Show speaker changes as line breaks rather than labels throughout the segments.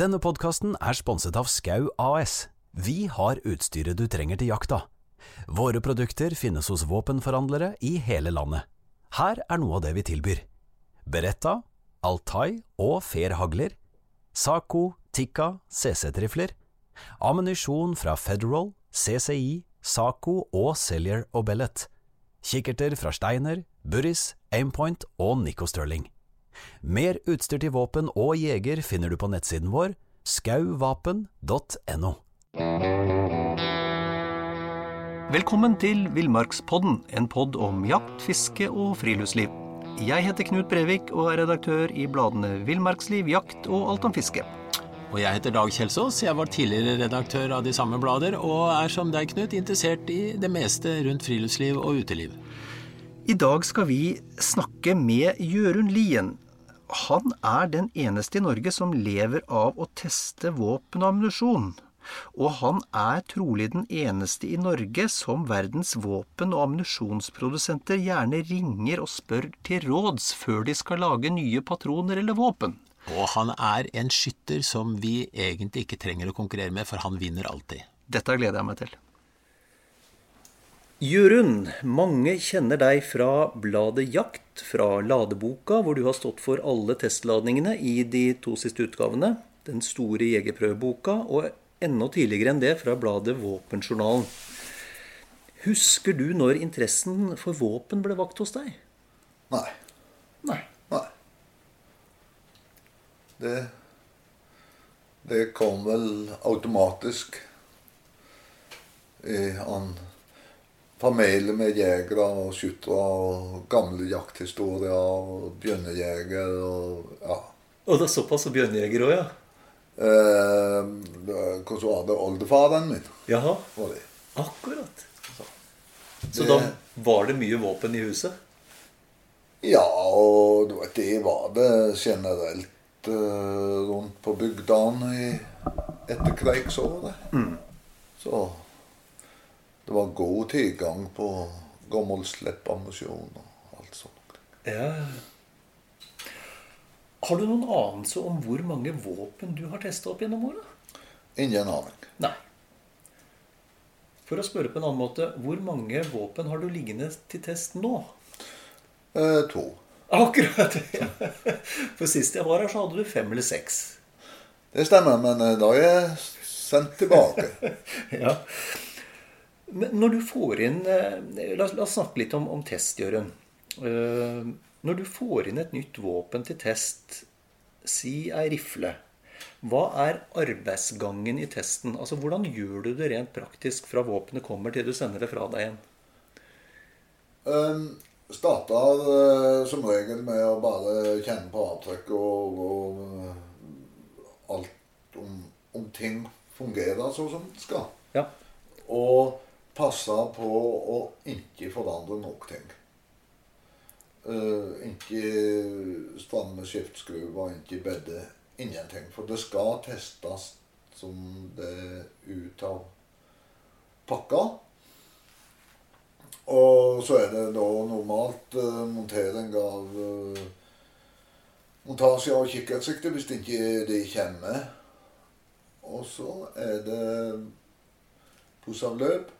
Denne podkasten er sponset av Skau AS. Vi har utstyret du trenger til jakta. Våre produkter finnes hos våpenforhandlere i hele landet. Her er noe av det vi tilbyr. Beretta, Altai og Fair-hagler. Saco, Tikka, CC-trifler. Ammunisjon fra Federal, CCI, Saco og Cellier og Bellet. Kikkerter fra Steiner, Burris, Aimpoint og Nico Stirling. Mer utstyr til våpen og jeger finner du på nettsiden vår skauvapen.no.
Velkommen til Villmarkspodden, en podd om jakt, fiske og friluftsliv. Jeg heter Knut Brevik og er redaktør i bladene Villmarksliv, Jakt og Alt om fiske.
Og jeg heter Dag Kjelsås. Jeg var tidligere redaktør av de samme blader, og er som deg, Knut, interessert i det meste rundt friluftsliv og uteliv.
I dag skal vi snakke med Jørund Lien. Han er den eneste i Norge som lever av å teste våpen og ammunisjon. Og han er trolig den eneste i Norge som verdens våpen- og ammunisjonsprodusenter gjerne ringer og spør til råds før de skal lage nye patroner eller våpen.
Og han er en skytter som vi egentlig ikke trenger å konkurrere med, for han vinner alltid.
Dette gleder jeg meg til. Jørund, mange kjenner deg fra bladet Jakt, fra ladeboka, hvor du har stått for alle testladningene i de to siste utgavene. Den store jegerprøveboka, og enda tidligere enn det fra bladet Våpenjournalen. Husker du når interessen for våpen ble vakt hos deg?
Nei.
Nei.
Nei. Det Det kom vel automatisk i en familie med jegere og skyttere og gamle jakthistorier og bjørnejeger og ja.
Og det er såpass og bjørnejeger òg, ja?
Eh, Hvordan var det? Oldefaren min
Jaha,
var det.
akkurat. Så
Det-
da var det mye våpen i huset?
Ja, og det var det generelt eh, rundt på bygdene i etterkrigsåret. Så det var god tilgang på gammel sleppammunisjon og alt sånt.
Ja. Har du noen anelse om hvor mange våpen du har testa opp gjennom åra?
Ingen aning.
Nei. For å spørre på en annen måte, hvor mange våpen har du liggende til test nå?
Eh, to.
Akkurat! ja. For sist jeg var her, så hadde du fem eller seks.
Det stemmer, men eh, da er jeg sendt tilbake.
Ja. Når du får inn eh, La oss, snakke litt om, om test, Jørund. Eh, Når du får inn et nytt våpen til test, si ei rifle, hva er arbeidsgangen i testen? Altså, Hvordan gjør du det rent praktisk fra våpenet kommer til du sender det fra deg igjen?
Um, starter eh, som regel med å bare kjenne på avtrekk og, og alt om, om ting fungerer sånn som det skal.
Ja.
Og passe på å ikke forandre nok ting. Uh, ikke stramme skiftskruver, ikke bedde. Ingenting. For det skal testes som det er ut av pakka. Og så er det da normalt uh, montering av uh, montasje av kikkertsikte hvis det ikke de kommer. Og så er det pusavløp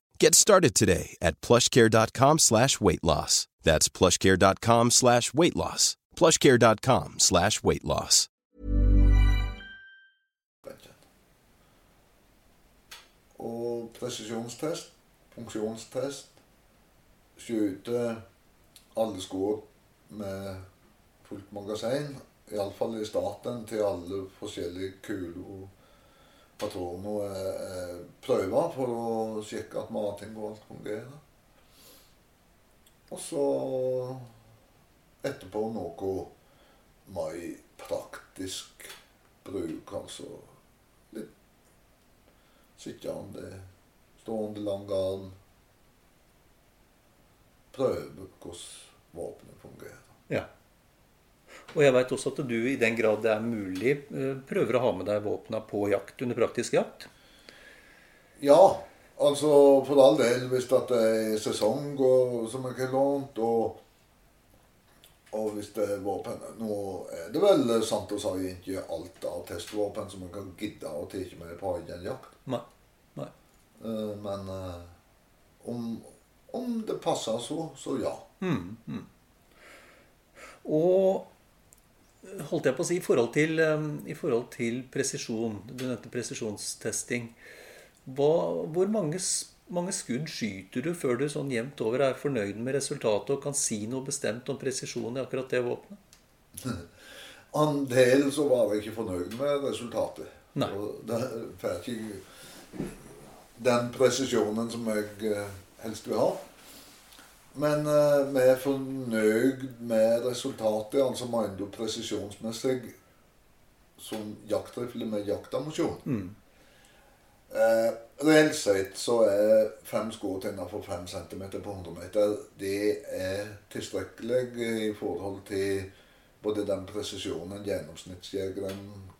Get started today at plushcare.com slash weight loss. That's plushcare.com slash weight loss. plushcare.com slash weight loss.
Og presisjonstest funksjonstest. Skyte alle skudd med fullt magasin. Iallfall i starten til alle forskjellige kuler og patroner er prøver for å sjekke at mating og alt fungerer. Og så etterpå noe mer praktisk bruk, altså litt sittende, stående lang arm. Prøve hvordan våpenet fungerer.
Ja. Og jeg veit også at du i den grad det er mulig, eh, prøver å ha med deg våpna på jakt under praktisk jakt.
Ja, altså for all del hvis det er sesong og, som jeg har lånt, og, og hvis det er våpen Nå er det vel sant å si ikke alt av testvåpen som man kan gidde å ta med på egen jakt.
Nei. Nei.
Eh, Men eh, om, om det passer så, så ja.
Og holdt jeg på å si, i forhold til, eh, i forhold til presisjon Du nevnte presisjonstesting. Hva, hvor mange, mange skudd skyter du før du sånn jevnt over er fornøyd med resultatet og kan si noe bestemt om presisjon i akkurat det våpenet?
Andelen så var jeg ikke fornøyd med resultatet.
Nei.
Og det får ikke den presisjonen som jeg eh, helst vil ha. Men uh, vi er fornøyd med resultatet, altså mener du presisjonsmessig som jaktrifle med jaktammunisjon. Uh, reelt sett så er fem skudd innenfor fem centimeter på 100 meter det er tilstrekkelig i forhold til både den presisjonen gjennomsnittsjegeren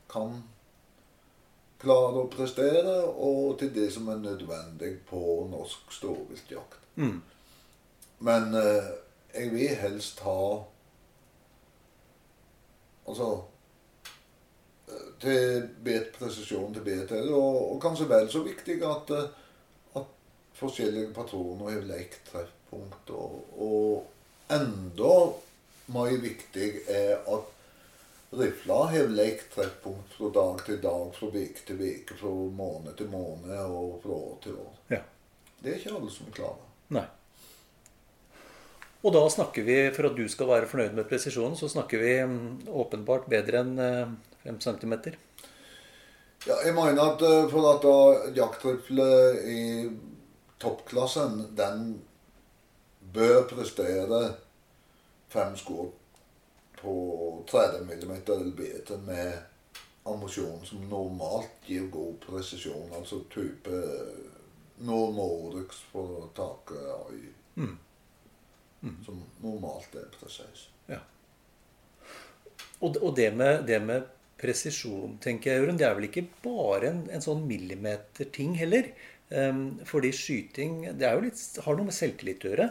kan klare å prestere, og til det som er nødvendig på norsk storviltjakt. Men eh, jeg vil helst ha Altså eh, til bet presisjon til BT, og, og kanskje vel så viktig at, eh, at forskjellige patroner har lekt treffpunkt. Og, og enda mer viktig er at rifla har lekt treffpunkt fra dag til dag, fra uke til uke, fra måned til måned og fra år til år.
Ja.
Det er ikke alle som klarer.
Nei. Og da snakker vi, for at du skal være fornøyd med presisjonen, så snakker vi mm, åpenbart bedre enn 5 cm.
Ja, jeg mener at eh, for at da jaktrifle i toppklassen, den bør prestere fem skudd på 30 mm eller bedre med ammunisjon som normalt gir god presisjon. Altså type Normorix for taket i Som normalt er presis.
Ja. Og, og det, med, det med presisjon, tenker jeg, Jørund, det er vel ikke bare en, en sånn millimeterting heller? Um, fordi skyting det er jo litt, har noe med selvtillit å gjøre.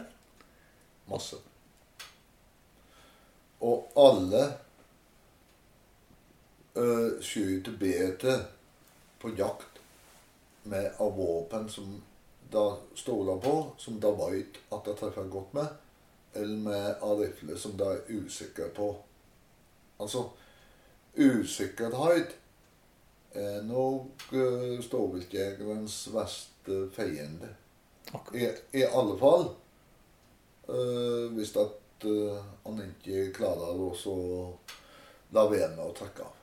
Masse. Og alle uh, skyter bedre på jakt med av våpen som de stoler på, som de veit at de treffer godt med, eller med arifle som de er usikre på. Altså, usikkerhet er nok uh, storviltjegerens verste fiende. I, I alle fall uh, hvis at uh, han ikke klarer å la være med å trekke av.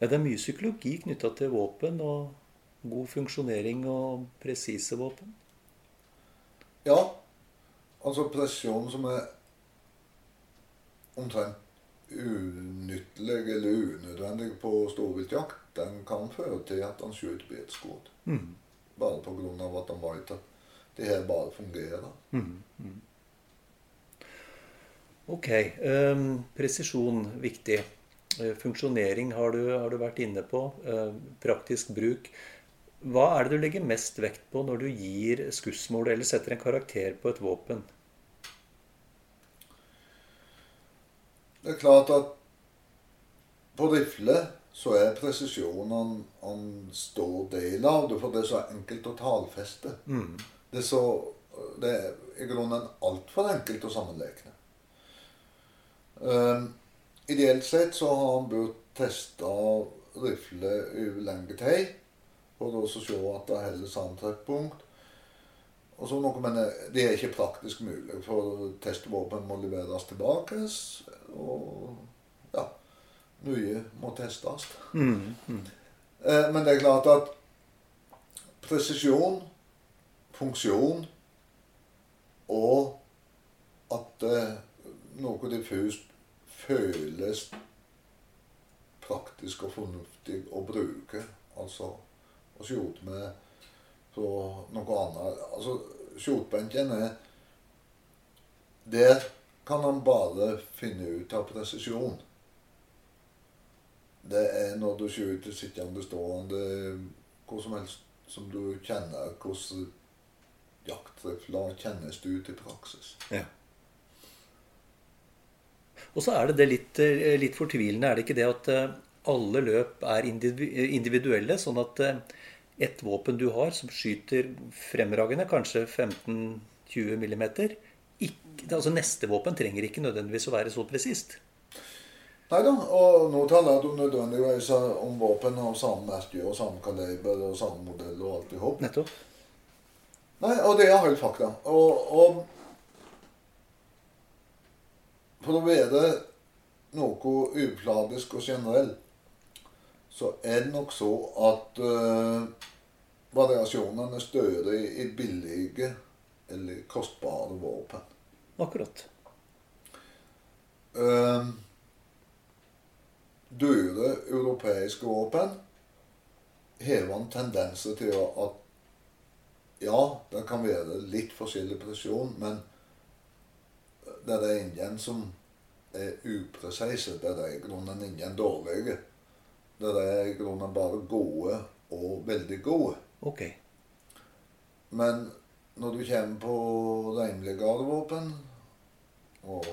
Ja, det er mye psykologi knytta til våpen og god funksjonering og presise våpen.
Ja, altså presjon som er omtrent unyttelig eller unødvendig på storviltjakt, den kan føre til at han skyter et skudd. Bare av at han vet at det her bare fungerer.
Ok. ehm, presisjon viktig. Eh, funksjonering har du, har du vært inne på. Eh, praktisk bruk. Hva er det du legger mest vekt på når du gir skussmål eller setter en karakter på et våpen?
Det er klart at på rifle så er presisjonen en, en stor del av det, for det er så enkelt å tallfeste. Det er så Det er i grunnen altfor enkelt å sammenlegne. Um, ideelt sett så har han burde teste rifle over lengre tid, for å se at det holder samme treffpunkt. Og så noe, men det er ikke praktisk mulig, for testvåpen må leveres tilbake. Og ja, mye må testes. Eh, Men det er klart at presisjon, funksjon og at eh, noe diffust føles praktisk og fornuftig å bruke. Altså å skjote med på noe annet. Altså, skjotbenken er Der kan han bare finne ut av presisjon. Det er når du skyter sittende, stående, hvor som helst som du kjenner hvordan jaktrifler kjennes det ut i praksis.
Ja. Og så er det det litt, eh, litt fortvilende, er det ikke det at eh, alle løp er individuelle, sånn at eh, ett våpen du har som skyter fremragende, kanskje 15-20 millimeter, ikke, altså neste våpen trenger ikke nødvendigvis å være så presist.
Nei da, og nå taler du nødvendigvis om våpen av samme merke og samme kaliber og samme modell og alt i hop.
Nettopp.
Nei, og det er helt fakta. Og, og for å være noe upladisk og generell, så er det nok så at uh, variasjonene er større i, billige eller kostbare våpen.
Akkurat.
Uh, dyre europeiske våpen har en tendens til at ja, det kan være litt forskjellig presisjon, men det er ingen som er upresise. Det er i grunnen ingen dårlige. Det er i grunnen bare gode og veldig gode.
Ok.
Men når du kommer på rimeligere gardevåpen og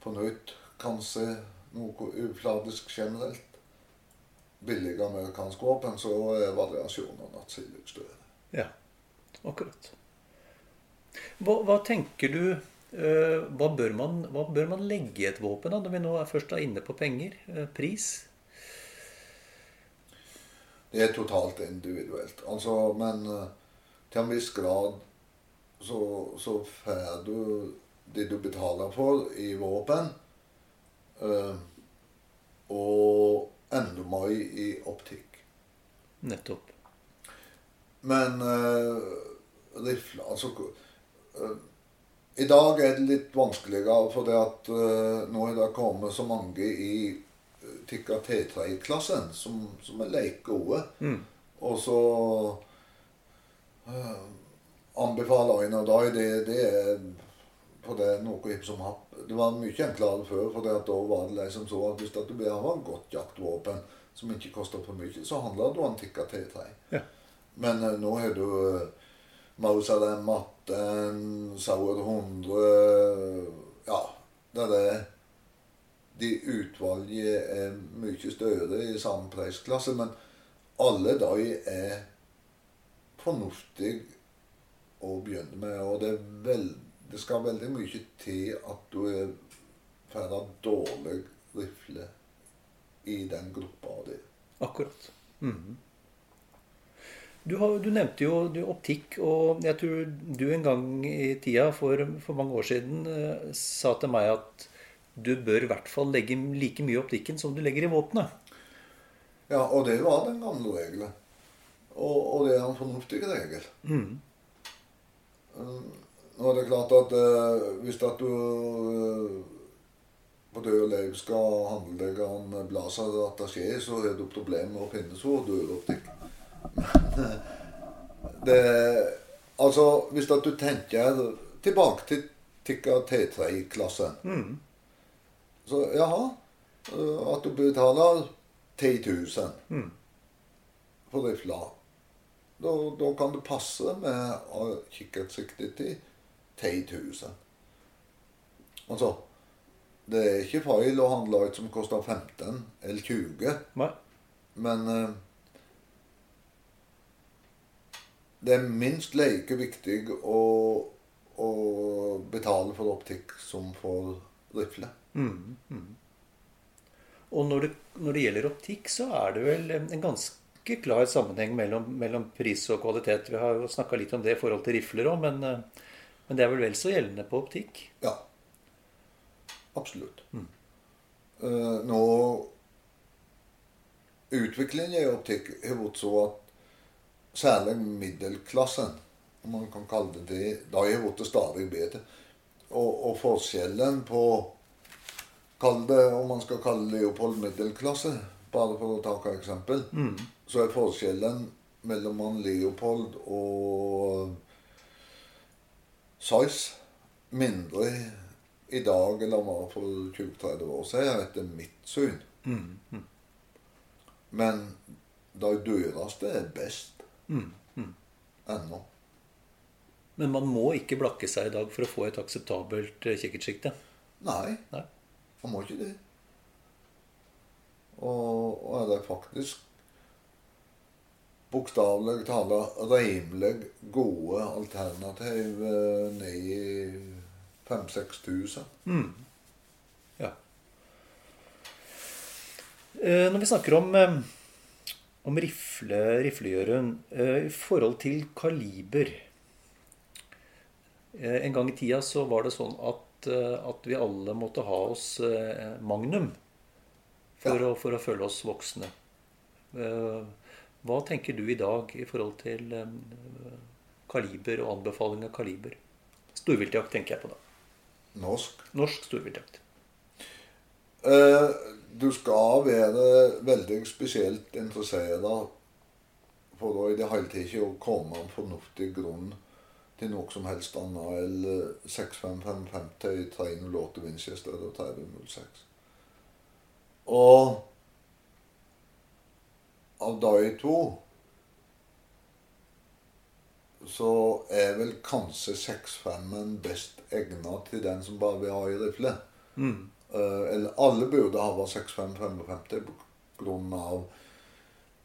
på nytt kanskje noe ufladisk generelt, billige amerikanske våpen, så er variasjonene atskillig større.
Ja, akkurat. Hva, hva tenker du hva, bør man, hva bør man legge i et våpen, da, når vi nå er først er inne på penger? eh, pris?
Det er totalt individuelt. Altså, men eh, til en viss grad så, så får du det du betaler for i våpen, eh, og enda mer i optikk.
Nettopp.
Men uh, rifle Altså eh, I dag er det litt vanskeligere, for det at uh, nå er det kommet så mange i uh, Tikka T3-klassen som, som er leikgode. gode. Og så uh, anbefaler en av dem det, det er for det noe som happ. Det var mye enklere før, for da var det liksom så at hvis du vil ha et godt jaktvåpen som ikke koster for mye, så handler det om Tikka T3.
Ja.
Men uh, nå har du uh, Mausalem 18, Sauer 100 Ja, det er. De utvalget er mye større i samme prisklasse, men alle de er fornuftige å begynne med. Og det, er vel, det skal veldig mye til at du er ferdig dårlig rifle i den gruppa di.
Akkurat. Mhm. Du, har, du nevnte jo du, optikk, og jeg tror du en gang i tida for, for mange år siden eh, sa til meg at du bør i hvert fall legge like mye i optikken som du legger i våpenet.
Ja, og det var den gamle regelen. Og, og det er en fornuftig regel. Mm. Nå er det klart at eh, hvis at du eh, på død og liv skal handlegge en blazer attaché, så er det problem med å finne så døroptikk. Det Altså, hvis du tenker tilbake til Tikka T3-klassen Så jaha, eh, at du betaler 10 000 for rifla. Da, da kan det passe med å kikkertsikte til 10 000. Altså, det er ikke feil å handle et som koster 15 eller 20,
Nei.
men eh, det er minst like viktig å, å betale for optikk som for rifle.
Og når det, når det gjelder optikk, så er det vel en ganske klar sammenheng mellom, mellom pris og kvalitet. Vi har jo snakka litt om det i forhold til rifler òg, men, eh, men, det er vel vel så gjeldende på optikk?
Ja. Absolutt. Mm. Uh, nå Utviklingen i optikk har vært så at særlig middelklassen, om man kan kalle det det, da har blitt stadig bedre. Og, og forskjellen på Kall det, om man skal kalle Leopold middelklasse, bare for å ta et eksempel, mm. så er forskjellen mellom han Leopold og Size mindre i dag enn han var for 20-30 år siden, etter mitt syn. Mm. Mm. Men de dyreste er best mm. mm. ennå.
Men man må ikke blakke seg i dag for å få et akseptabelt kikkertsjikte?
Nei. Nei. Man må ikke det. Og, og er det faktisk bokstavelig talt rimelig gode alternativ eh, ned i 5000-6000. Mm.
Ja. Eh, når vi snakker om, eh, om rifle, riflejørund i forhold til kaliber En gang i tida så var det sånn at Eh, at, vi alle måtte ha oss eh, Magnum for, ja. å, for, å, føle oss voksne. Eh, hva tenker du i dag i forhold til kaliber og anbefaling av kaliber? Storviltjakt tenker jeg på da.
Norsk?
Norsk storviltjakt.
Du skal være veldig spesielt interessert for å i det hele tatt ikke komme en fornuftig grunn til noe som helst annet enn 6555 308 Winchester og 3006. Og av de to så er vel kanskje 65-en best egnet til den som bare vil ha i rifle. Mm. Uh, eller alle burde ha 6555 på grunn av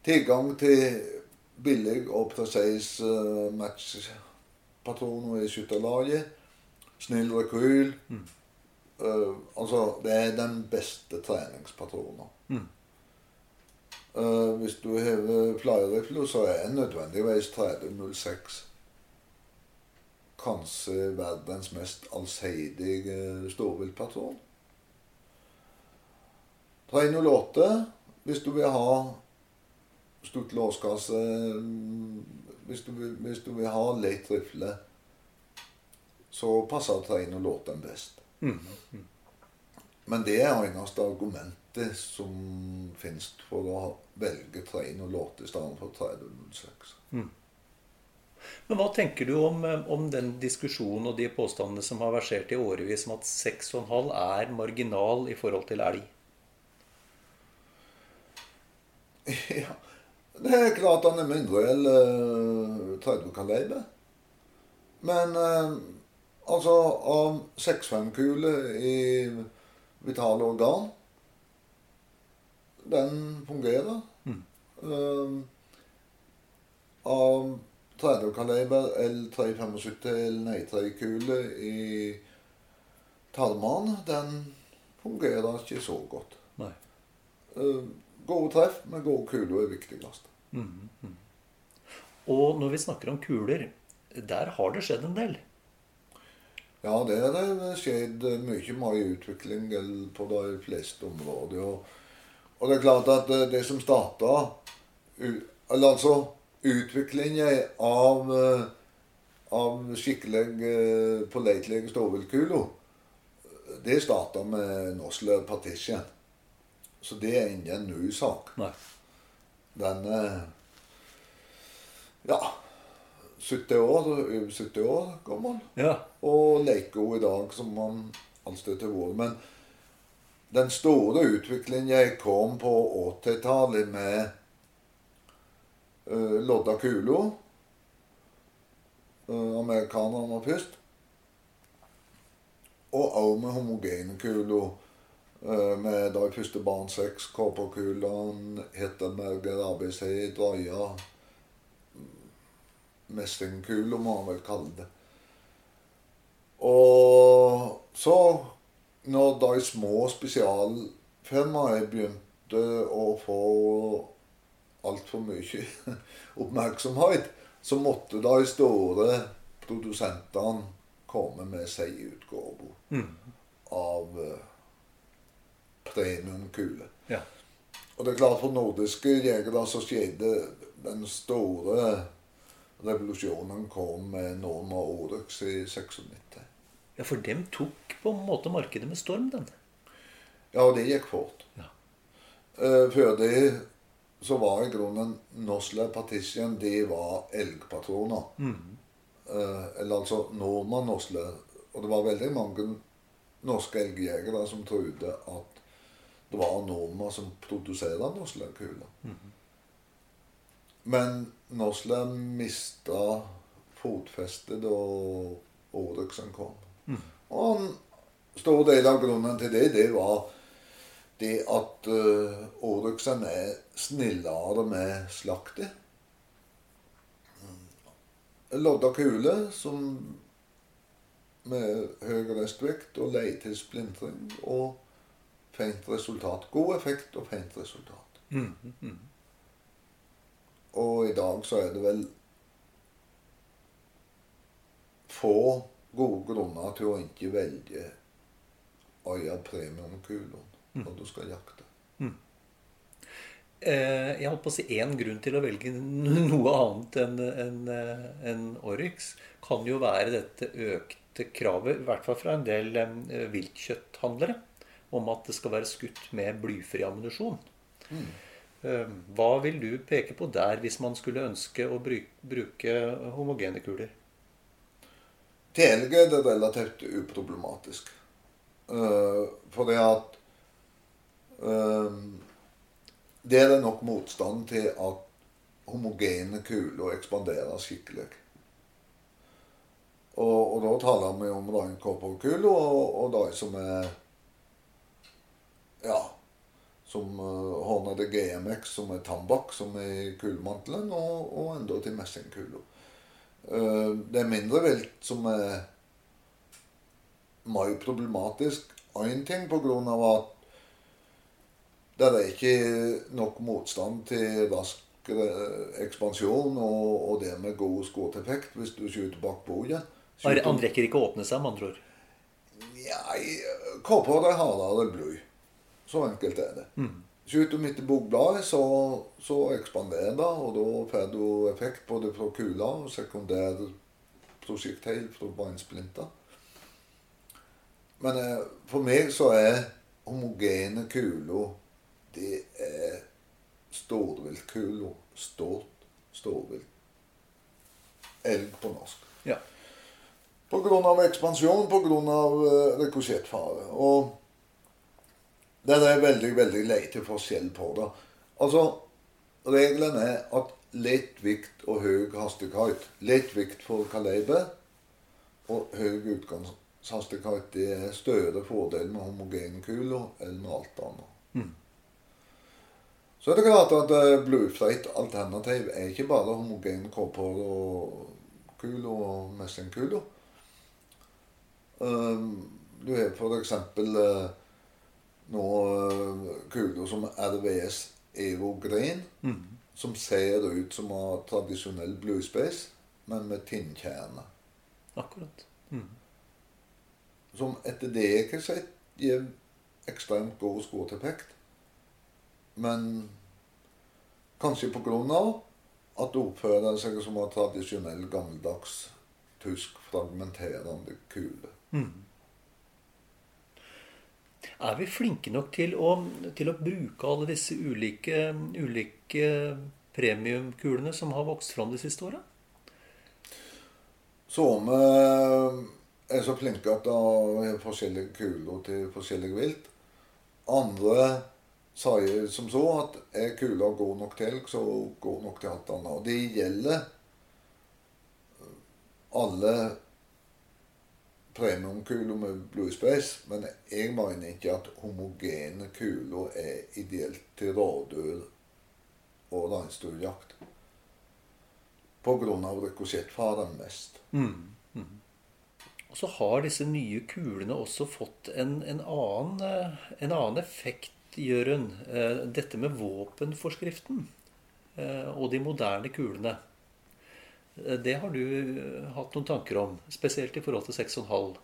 tilgang til billig og presis matchpatroner i skytterlaget. Snill rekyl. Mm. Uh, altså, det er den beste treningspatronen. Mm. Uh, hvis du hever flyerifle, så er nødvendigvis 3006 kanskje verdens mest allsidige storviltpatron. 308 hvis du vil ha stort låskasse hvis du, hvis du vil ha lett rifle, så passer trein og låter best. Mm. Mm. Men det er eneste argumentet som finnes for å velge trein og låt i stedet for 3006. Mm.
Men hva tenker du om, om, den diskusjonen og de påstandene som har versert i årevis om at 6,5 er marginal i forhold til elg?
Ja, det er klart han er mindre enn uh, 30 kaliber. Men uh, altså Av 6-5-kule i vitale organ Den fungerer. Mm. Uh, av 30 kaliber L375 eller 3-kule i tarmene, den fungerer ikke så godt. Nei. Uh, Gode treff med gode kuler er viktigst. Mm, mm.
Og når vi snakker om kuler, der har det skjedd en del?
Ja, det har skjedd mye mye utvikling på de fleste områder. Og, det er klart at det som starta Eller altså utviklingen av, av skikkelig eh, pålitelige stålkuler, det starta med Nosler Partition. Så det er ingen ny sak. Nei. Den er ja 70 år, 70 år gammel. Ja. Og leker hun i dag som man alltid til vår. Men den store utviklingen kom på 80-tallet med uh, lodda kula. Uh, amerikanerne var først. Og òg med homogene Eh, med de første barn seks, Kåperkulan, Hettenberger, ABC, Drøya Messingkuler, må man vel kalle det. Og så, når de små spesialfirmaene begynte å få altfor mye oppmerksomhet, så måtte de store produsentene komme med seg utgave av premiumkule.
Ja.
Og det er klart For nordiske jegere så skjedde den store revolusjonen kom med Norma Oryx i 96.
ja, for dem tok på en måte markedet med storm, den.
Ja, det gikk fort.
Ja.
Eh, før det så var i grunnen Nosler Partition de var elgpatroner. Eh, eller altså Norma Nosler. Og det var veldig mange norske elgjegere som trodde at det var Norma som produserte Norsland-kula. Mm -hmm. Men Nosler mista fotfestet da Oryxen kom. Og en stor del av grunnen til det, det var det at uh, Oryxen er snillere med slaktet. Lodda kule som med høy restvekt og lei til splintring og fint resultat. God effekt og pent resultat. Og i dag så er det vel få gode grunner til å ikke velge øya premiumkulen når du skal jakte.
Eh, jeg holdt på å si én grunn til å velge noe annet enn en, en Oryx, kan jo være dette økte kravet, i hvert fall fra en del eh, viltkjøtthandlere, om at det skal være skutt med blyfri ammunisjon. Mm. hva vil du peke på der, hvis man skulle ønske å bruke, homogene kuler?
Til elg er det relativt uproblematisk. Uh, for det at uh, Det er det nok motstand til at homogene kuler ekspanderer skikkelig. Og, og da taler vi om reinkopperkuler og, og de som er Ja. Som uh, Hornede GMX, som er tambakk, som er i kulemantelen, og, og enda til messingkuler. Uh, det er mindre vilt som er mer problematisk. Én ting på grunn av at det er ikke nok motstand til rask eh, ekspansjon og, og det med god skuddeffekt hvis du skyter bak bordet.
Han rekker ikke å åpne seg, med andre ord.
Nei, kåpa er hardere blod. Så enkelt er det. Skyter du midt i bogbladet, så, så ekspanderer det, og da får du effekt både fra kula og sekundær prosjektil fra beinsplinter. Men eh, for meg så er homogene kuler Det er storviltkuler. Stort storvilt. Elg på norsk.
Ja.
Av ekspansjon, av uh, rikosjettfare. Og det er veldig, veldig lite forskjell på det. Altså, regelen er at lett vikt og høy hastighet Lett vikt for kaliber og høy utgangshastighet det er større fordel med homogenkuler enn med alt annet. Så er det klart at eh, alternativ er ikke bare homogen kåper og kuler og messingkuler. Um, du har f.eks. Uh, noen kuler som RVS Evo Green, som ser ut som en tradisjonell bluespace, men med tinnkjerne.
Akkurat.
Som etter det jeg har sett, gir ekstremt god skuddeffekt. Men kanskje på grunn av at det oppfører seg som en tradisjonell, gammeldags tysk fragmenterende kule.
Er vi flinke nok til å, til å bruke alle disse ulike, ulike premiumkulene som har vokst fram de siste åra?
Så vi er så flinke at det er forskjellige kuler til forskjellig vilt. Andre sier som så at er kula god nok til elg, så god nok til alt annet. Og det gjelder alle premiumkuler med bluespace, men jeg mener ikke at homogene kuler er ideelt til rådyr og reinsdyrjakt. På grunn av Mm. mest.
Og så har disse nye kulene også fått en, en, annen, eh, en annen effekt, Jørund. Eh, Dette med våpenforskriften. eh, og de moderne kulene. Eh, Det har du eh, hatt noen tanker om, spesielt i forhold til 6,5.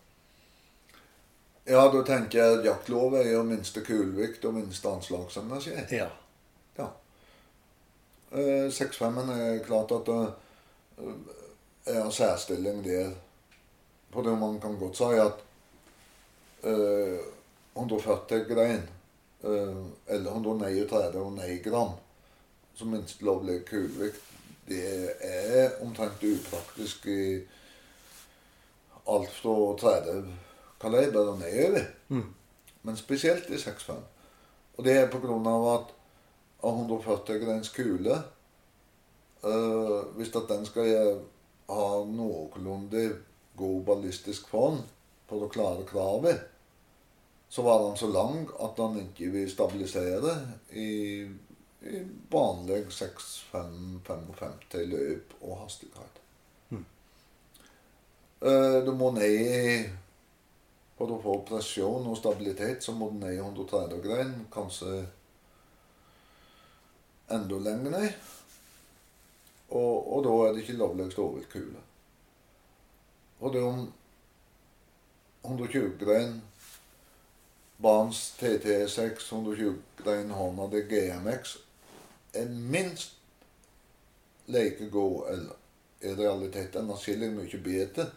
Ja, da tenker jeg at jaktlov er jo minste kulvikt og minste anslagsenergi.
Ja.
Ja. Eh, 6-5-en er klart at det er en særstilling der. På det man kan godt si at eh, 140 grein, eh, eller 139 gram, som minst lovlig kulevikt, det er omtrent upraktisk i alt fra 30 kaliber og nedover. Men spesielt i 6-5. Og det er av at av 140 greins kule eh, Hvis at den skal ha noenlunde god ballistisk form for å klare kravet, så var den så lang at den ikke vil stabilisere i vanlig 6-5-55 løp og hastighet. Mm. Du må ned i For å få presjon og stabilitet, så må du ned i 130 grein. Kanskje enda lenger ned. Og, og da er det ikke lovligst overkule. Og det er om 120 grein Barns TT6, 120 grein Honda det GMX er minst like god, eller i realiteten atskillig mye bedre,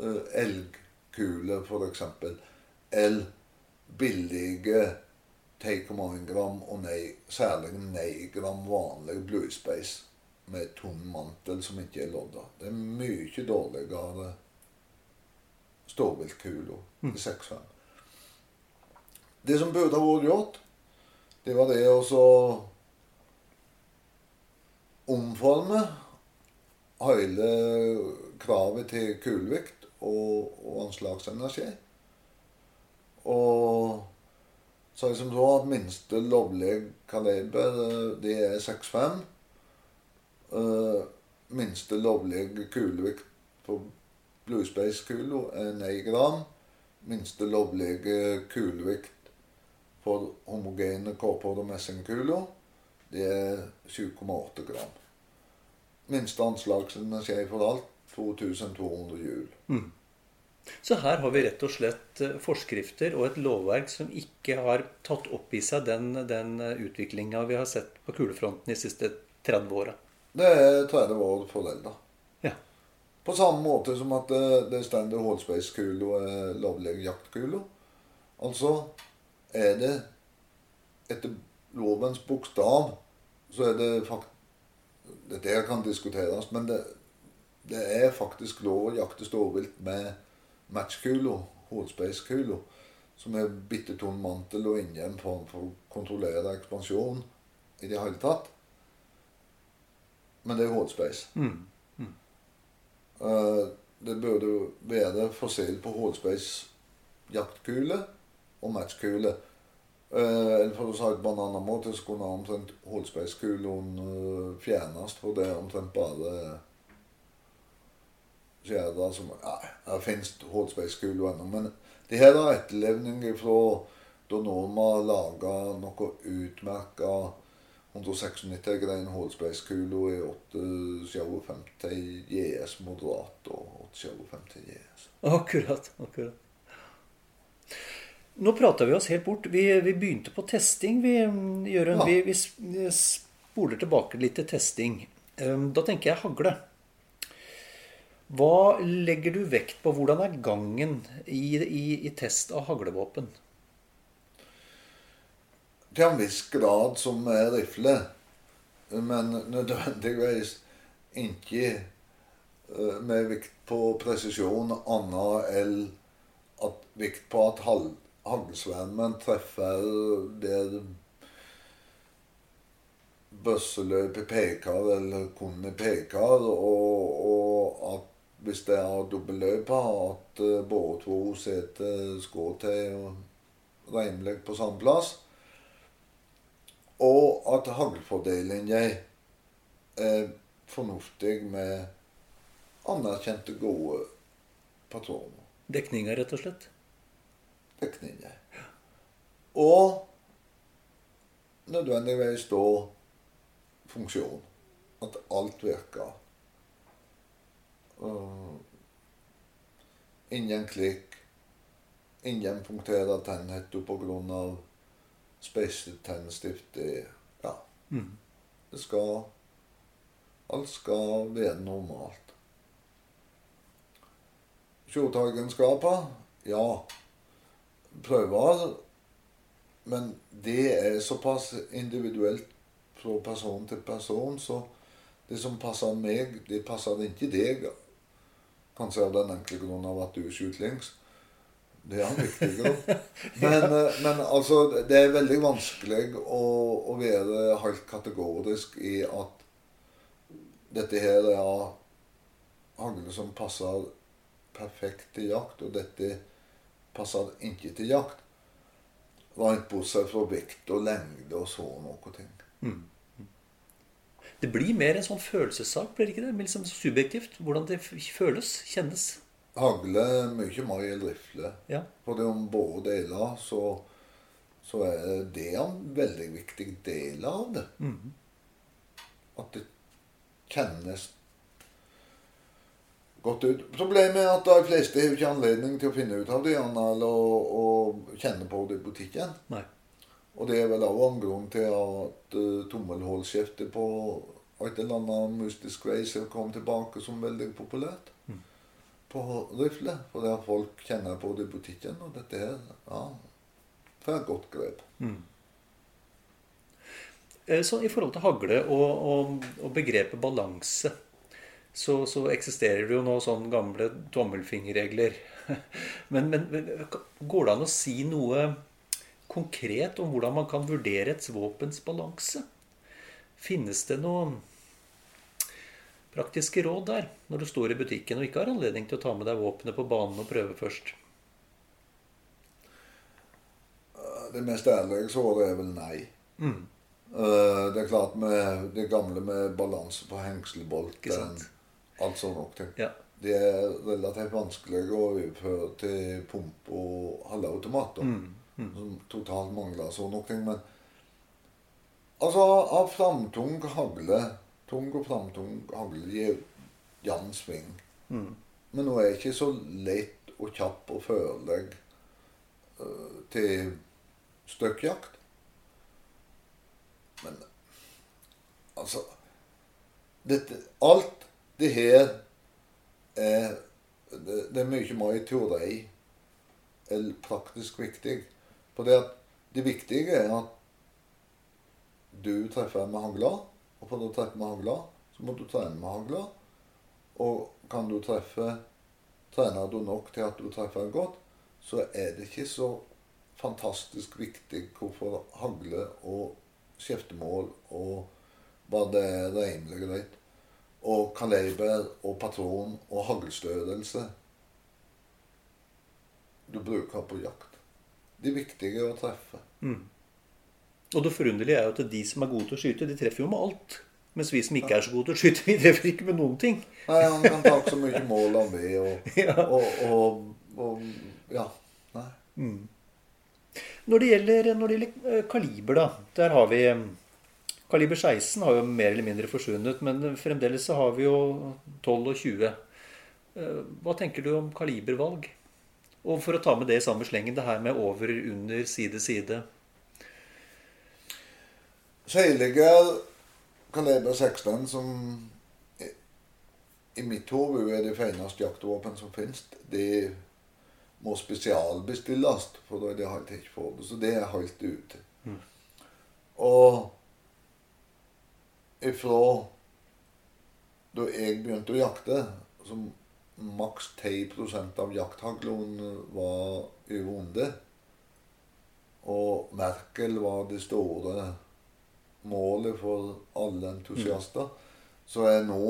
uh, elgkule f.eks. Eller billige 10,1 gram og nei, særlig nei gram vanlig Blue Space med tom mantel som ikke er lodda. Det er mye dårligere stålviltkule i 6,5. Det som burde ha vært gjort, det var det å så omforme hele kravet til kulevikt og, og anslagsenergi. Og så som så at minste lovlige kaliber, eh, det er 6,5. Uh, minste lovlige kulevikt på Blue Space-kula er 9 gram. Minste lovlige kulevikt for homogene kåper og messingkuler, det er 7,8 gram. Minste anslagsenergi for alt 2200 hjul.
Så her har vi rett og slett eh, forskrifter og et lovverk som ikke har tatt opp i seg den, den utviklinga vi har sett på kulefronten de siste 30 åra.
Det er 30 år forelda.
Ja.
På samme måte som at det, det stender Hallspace-kula er lovlig jaktkula. Altså er det etter lovens bokstav så er det fakt... Dette der kan diskuteres, men det, det er faktisk lov å jakte ståvilt med matchkula, Hallspace-kula, som er bitte tung mantel og inni en form for å kontrollere ekspansjon i det hele tatt. Men det er Hallspace. Eh, det burde være forskjell på Hallspace jaktkule og matchkule. Eh, eller for å si det på en annen måte, så kunne omtrent Hallspace-kulen uh, fjernes, for det er omtrent bare skjærer som Nei, det fins Hallspace-kuler ennå, men det her er etterlevning fra da Norma laga noe utmerka 196 grein Hallspace-kula i 857 JS moderat og 857 JS.
Akkurat. akkurat. Nå prata vi oss helt bort. Vi, vi begynte på testing, vi, Jørund.
Ja.
Vi, vi spoler tilbake litt til testing. Um, Da tenker jeg hagle. Hva legger du vekt på? Hvordan er gangen i, i, i test av haglevåpen?
Til en viss grad som rifle, men nødvendigvis ikke eh, med vikt på presisjon annet enn at vikt på at haglsvermen treffer der bøsseløpet peker, eller kunne peker, og, og at hvis det er dobbeltløype, at eh, både to seter skal til rimelig på samme plass. Og at haglfordelingen er fornuftig med anerkjente, gode patroner.
Dekninga, rett og slett?
Dekninger. Og nødvendigvis da funksjon. At alt virker. Uh, ingen klikk. Ingen punkterer tennhetta pga. speiset tennstift. Ja.
Mm.
Det skal Alt skal være normalt. Kjorteegenskaper? Ja. Prøver. Men det er såpass individuelt fra person til person, så det som passer meg, det passer ikke deg. Kanskje av den enkle grunn av at du er skjutlings. Det er en viktig grunn. Men, eh, men altså, det er veldig vanskelig å, å være helt kategorisk i at dette her er hagle som passer perfekt til jakt, og dette passer ikke til jakt. Rent bortsett fra vekt og lengde og så noe ting.
Det blir mer en sånn følelsessak, blir det ikke det? Men liksom subjektivt. Hvordan det føles, kjennes.
Hagle mye mer enn rifle.
Ja.
For det om både deler, så, så er det en veldig viktig del av det. At det kjennes godt ut. Problemet er at de fleste har ikke anledning til å finne ut av det eller å, å kjenne på det i butikken.
Nei.
Og det er vel òg en grunn til at uh, tommelhullskiftet på et eller annet mystisk racer kom tilbake som veldig populært. På rifle. For det at folk kjenner på det i butikken. Og dette her ja, får et godt grep.
Mm. Så I forhold til hagle og, og, og begrepet balanse, så, så eksisterer det jo nå sånn gamle tommelfingerregler. Men, men går det an å si noe konkret om hvordan man kan vurdere et våpens balanse? Finnes det noen praktiske råd der, når du står i butikken og ikke har anledning til å ta med deg våpenet på banen og prøve først?
Det mest ærlige svaret er vel nei. Mm. det er klart med det gamle med balanse på hengselbolten? Alt sånne ting.
Ja.
Det er relativt vanskelig å overføre til pump og halvautomater. Som totalt mangler sånne ting. Men altså, av framtung hagle Tung og framtung hagle gir jevn sving. Men nå er det ikke så lett og kjapp og førleg uh, til støkkjakt. Men altså dette, Alt det her er det, er mye mer teori enn praktisk viktig. For det, det viktige er at du treffer med hagla, og for å treffe med hagla, så må du trene med hagla. Og kan du treffe Trener du nok til at du treffer godt, så er det ikke så fantastisk viktig hvorfor hagle og skjeftemål og hva det er rimelig greit. Og kaliber og patron og haglstørrelse du bruker på jakt. De viktige å treffe.
Og det forunderlige er jo at de som er gode til å skyte, de treffer jo med alt. Mens vi som ikke er så gode til å skyte, vi treffer ikke med noen ting.
Nei, han kan ta så mye mål han vil, og,
Ja.
og, og, og Ja. Nei.
Når det gjelder, når det gjelder eh, kaliber, da. Der har vi Kaliber 16 har jo mer eller mindre forsvunnet, men fremdeles så har vi jo 12 og 20. Eh, Hva tenker du om kalibervalg? Og for å ta med det i samme slengen, det her med over, under, side, side.
Seiliger kaliber 16, som i- mitt hode er det fineste jaktvåpen som finnes, det må spesialbestilles, for da er det helt ikke fått. Så det er helt ute. Og ifra da jeg begynte å jakte, som maks 10% av jakthaglen var over onde, og Merkel var det store målet for alle entusiaster, så er nå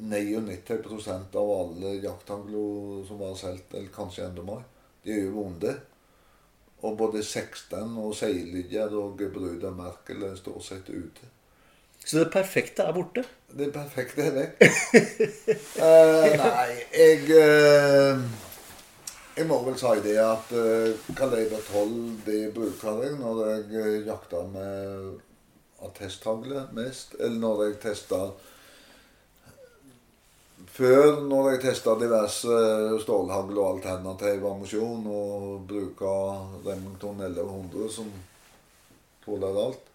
99% av alle jakthagler som var solgt, eller kanskje enda mer, de er over onde. Og både 16 og Seiliger og Gebruder Merkel er stort sett ute.
Så det perfekte er borte.
Det perfekte er vekk. uh, nei, jeg uh, Jeg må vel si det at uh, kaliber 12 det bruker jeg når jeg eh, jakter med attesthagle mest. Eller når jeg tester Før, når jeg testa diverse stålhagl og alternativ ammunisjon og bruka Remington 1100 som tåler alt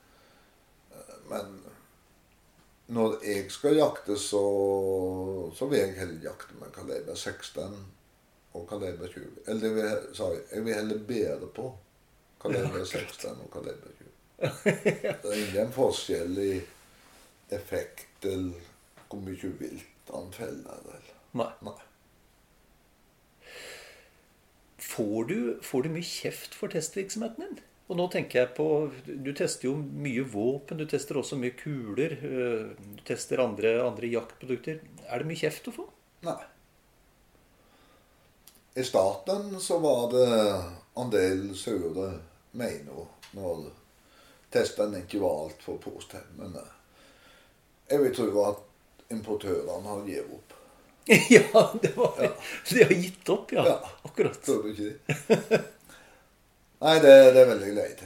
Men når jeg skal jakte, så, så vil jeg heller jakte med kaliber 16 og kaliber 20. Eller jeg vil, sorry, jeg vil heller bedre på kaliber 16 og kaliber 20. Det er ingen forskjell i effekt eller hvor mye vilt han feller. Eller.
Nei.
Nei.
Får du, får du mye kjeft for testvirksomheten din? Og nå tenker jeg på Du tester jo mye våpen, du tester også mye kuler. øh, Du tester andre, andre jaktprodukter. Er det mye kjeft å få?
Nei. I starten så var det en del sure mener når testen ikke var altfor. Men eh, jeg vil tro at importørene har gitt opp.
ja, det var De har gitt opp, ja.
Ja.
Akkurat.
Tror du ikke det? Nei, det, det er veldig leit.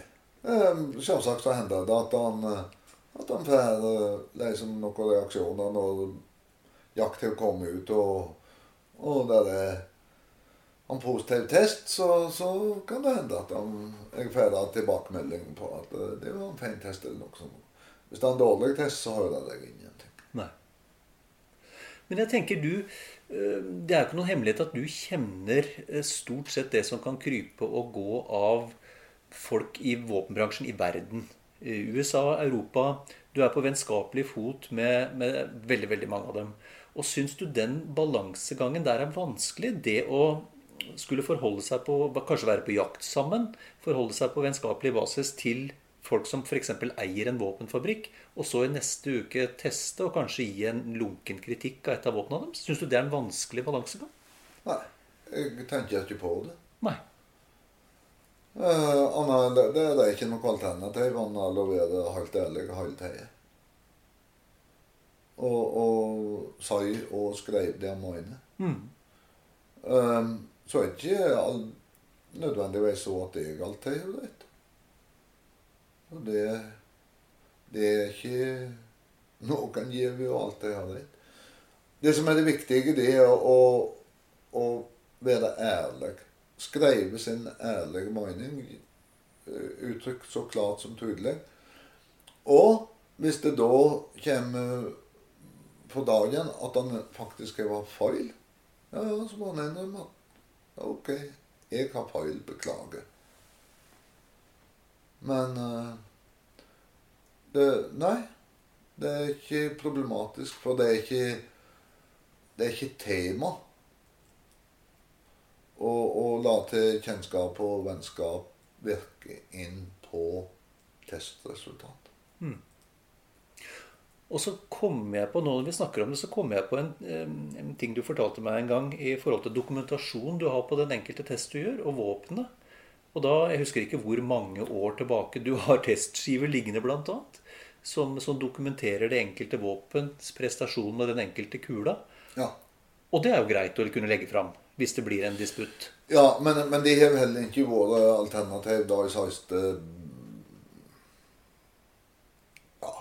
Eh, Selvsagt så hender det at han, eh, at han får liksom noen reaksjoner når å komme ut, og, og der er en positiv test, så, så kan det hende at han, jeg får tilbakemelding på at eh, det var en fin test eller noe sånt. Hvis det er en dårlig test, så hører jeg ingenting.
Nei. Men jeg tenker du Det er ikke noen hemmelighet at du kjenner øh, stort sett det som kan krype og gå av folk i våpenbransjen i verden. USA, Europa. Du er på vennskapelig fot med, med veldig, veldig mange av dem. Og syns du den balansegangen der er vanskelig? Det å skulle forholde seg på Kanskje være på jakt sammen? Forholde seg på vennskapelig basis til folk som f.eks. eier en våpenfabrikk, og så i neste uke teste og kanskje gi en lunken kritikk av et av våpnene deres? Syns du det er en vanskelig balansegang?
Nei, jeg tenker ikke på det.
Nei.
Uh, Anna, det, det er ikke noe alternativ annet enn å være helt ærlig halvt heie. Og, og si og skrev det om øynene. Mm. Um, så er det ikke nødvendigvis så at jeg alltid gjør rett. Og det, det er ikke noen gir jo alltid har rett. Det som er det viktige, det er å, å være ærlig. Skrive sin ærlige mening. eh, Uttrykt så klart som tydelig. Og hvis det da kommer på dagen at han faktisk var feil, ja, så må han innrømme at ok, jeg har feil, beklager. Men uh, det, Nei, det er ikke problematisk, for det er ikke det er ikke tema å, la til kjennskap og vennskap virke inn på testresultat.
Og så kom jeg på, nå når vi snakker om det, så kom jeg på en, en ting du fortalte meg en gang i forhold til dokumentasjon du har på den enkelte test du gjør, og våpnene. Og da, Jeg husker ikke hvor mange år tilbake du har testskiver liggende, annet, som, som dokumenterer det enkelte våpens prestasjon med den enkelte kula.
Ja.
Og det er jo greit å kunne legge fram hvis det blir en disputt.
Ja, men, men det har heller ikke vært alternativ da i siste ja,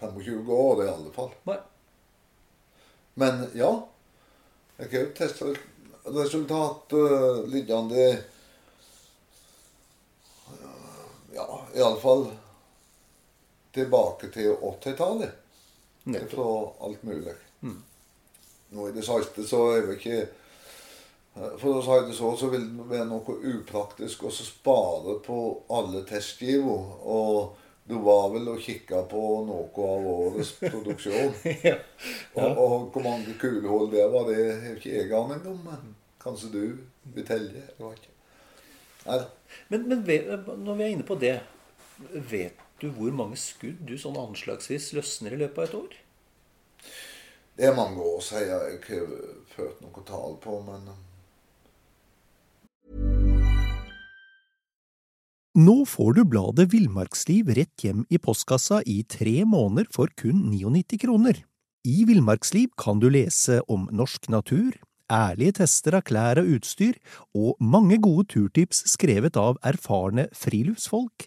25 år i alle fall.
Nei.
Men ja, jeg har jo testresultat uh, liggende uh, Ja, iallfall tilbake til 80-tallet. Fra alt mulig. Nå i det siste så er vi ikke eh, For å si det så, så vil det være noe upraktisk å spare på alle testgiver. Og du var vel og kikka på noe av årets produksjon.
ja.
Og, og hvor mange kulehull det var, det har ikke jeg aning om. Men kanskje du vil telle? Jeg vet ikke. Nei da.
Men, men når vi er inne på det, vet du hvor mange skudd du sånn anslagsvis løsner i løpet av et år?
Det er mange år siden jeg har ført noe tall på, men
Nå får du bladet Villmarksliv rett hjem i postkassa i tre måneder for kun 99 kroner. I Villmarksliv kan du lese om norsk natur, ærlige tester av klær og utstyr, og mange gode turtips skrevet av erfarne friluftsfolk,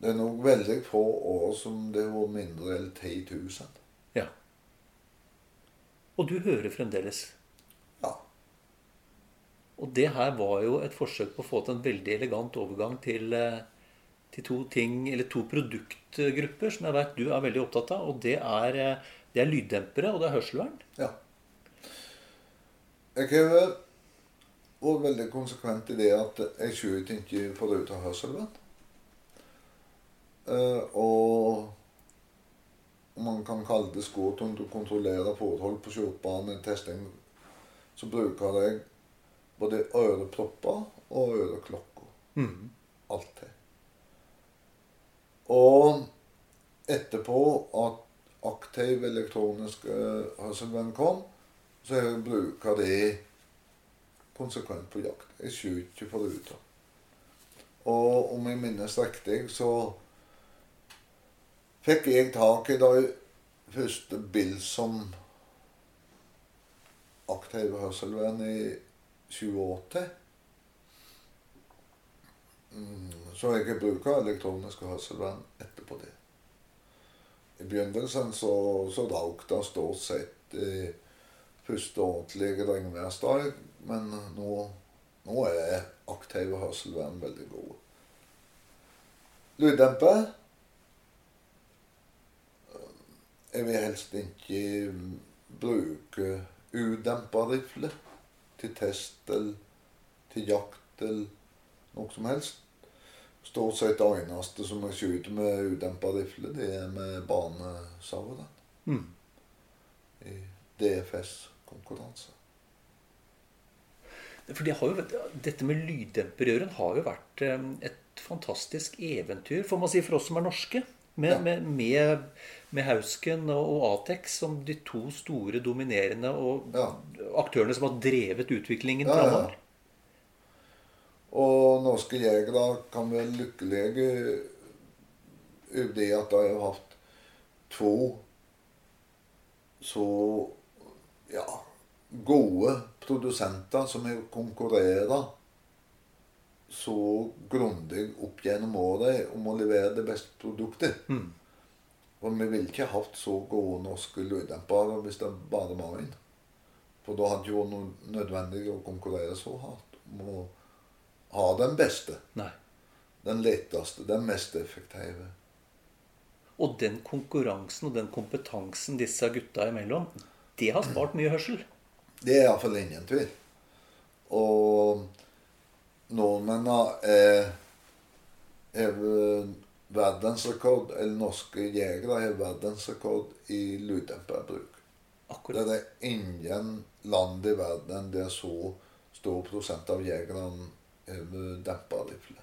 Det er nok veldig få år som det var mindre enn 10 000.
Ja. Og du hører fremdeles.
Ja.
Og det her var jo et forsøk på å få til en veldig elegant overgang til, eh, til to ting, eller to produktgrupper som jeg vet du er veldig opptatt av. Og det er, eh, det er lyddempere, og det er hørselvern.
ja. Jeg har vært veldig konsekvent i det at jeg ikke får ut av hørselvern. Eh, og man kan kalle det skotun. du kontrollerer forhold på kjørebanen i testing, så bruker jeg både ørepropper og øreklokker. Alltid. Og etterpå at aktiv elektronisk eh, hørselvern kom, så jeg bruker det konsekvent på jakt. Jeg skyter ikke på ruta. Og om jeg minnes riktig, så fikk jeg tak i de første Bilsom aktive aktiv hørselvern i 87. Mm, Så jeg bruker elektronisk hørselvern etterpå det. I begynnelsen så, så røk det stort sett i første ordentlige regnværsdag, men nå, nå er aktive hørselvern veldig gode. Lyddemper Jeg vil helst ikke bruke udempa rifle til test eller til jakt eller noe som helst. Stort sett det eneste som jeg skyter med udempa rifle, det er med banesauren.
Mm.
I DFS-konkurranse.
For det har jo, dette med lyddemperøren har jo vært eh, et fantastisk eventyr, får man si, for oss som er norske. Med,
Ja.
med, med, med Hausken og, Atex som de to store dominerende
Ja.
aktørene som har drevet utviklingen
Ja,
framover.
Og norske jegere kan være lykkelige over det at de har hatt to så ja, gode produsenter som har konkurrert så grundig opp gjennom året om å levere det beste produktet. Og vi ville ikke hatt så gode norske lyddempere hvis det bare var én. For da hadde det ikke vært nødvendig å konkurrere så hardt om å ha den beste.
Nei.
Den letteste, den mest effektive.
Og den konkurransen og den kompetansen disse gutta imellom, det har spart mye hørsel.
Det er iallfall ingen tvil. Og nordmennene er har verdensrekord, eller norske jegere har verdensrekord i lyddemperbruk. Det er ingen land i verden der så stor prosent av jegerne har demperrifle.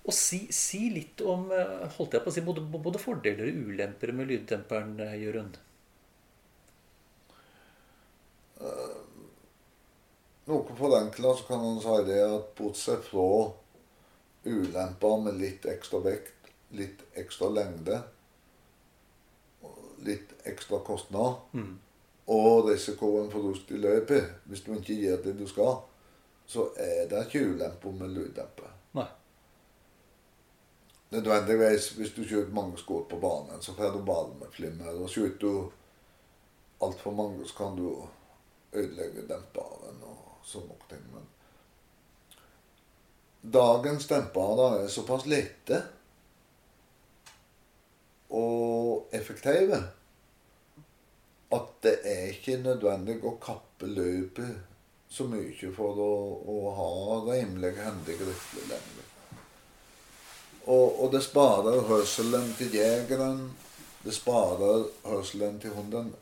Og si, si litt om eh, holdt jeg på å si, både, både fordeler og ulemper med lyddemperen, eh, Jørund.
Noe forenkla så kan man si det at bortsett fra ulemper med litt ekstra vekt, litt ekstra lengde, litt ekstra kostnad og risikoen for rust i løpet, hvis du ikke gjør det du skal, så er det ikke ulemper med lyddemper.
Nei.
Nødvendigvis, hvis du skyter mange skudd på banen, så får du ball med flimmer. Og skyter du altfor mange, så kan du ødelegge demperen og sånne ting. Men dagens dempere er såpass lette og effektive at det er ikke nødvendig å kappe løpet så mye for å, å ha rimelig hendig rifler lenger. Og, og det sparer hørselen til jegeren. Det sparer hørselen til hunden.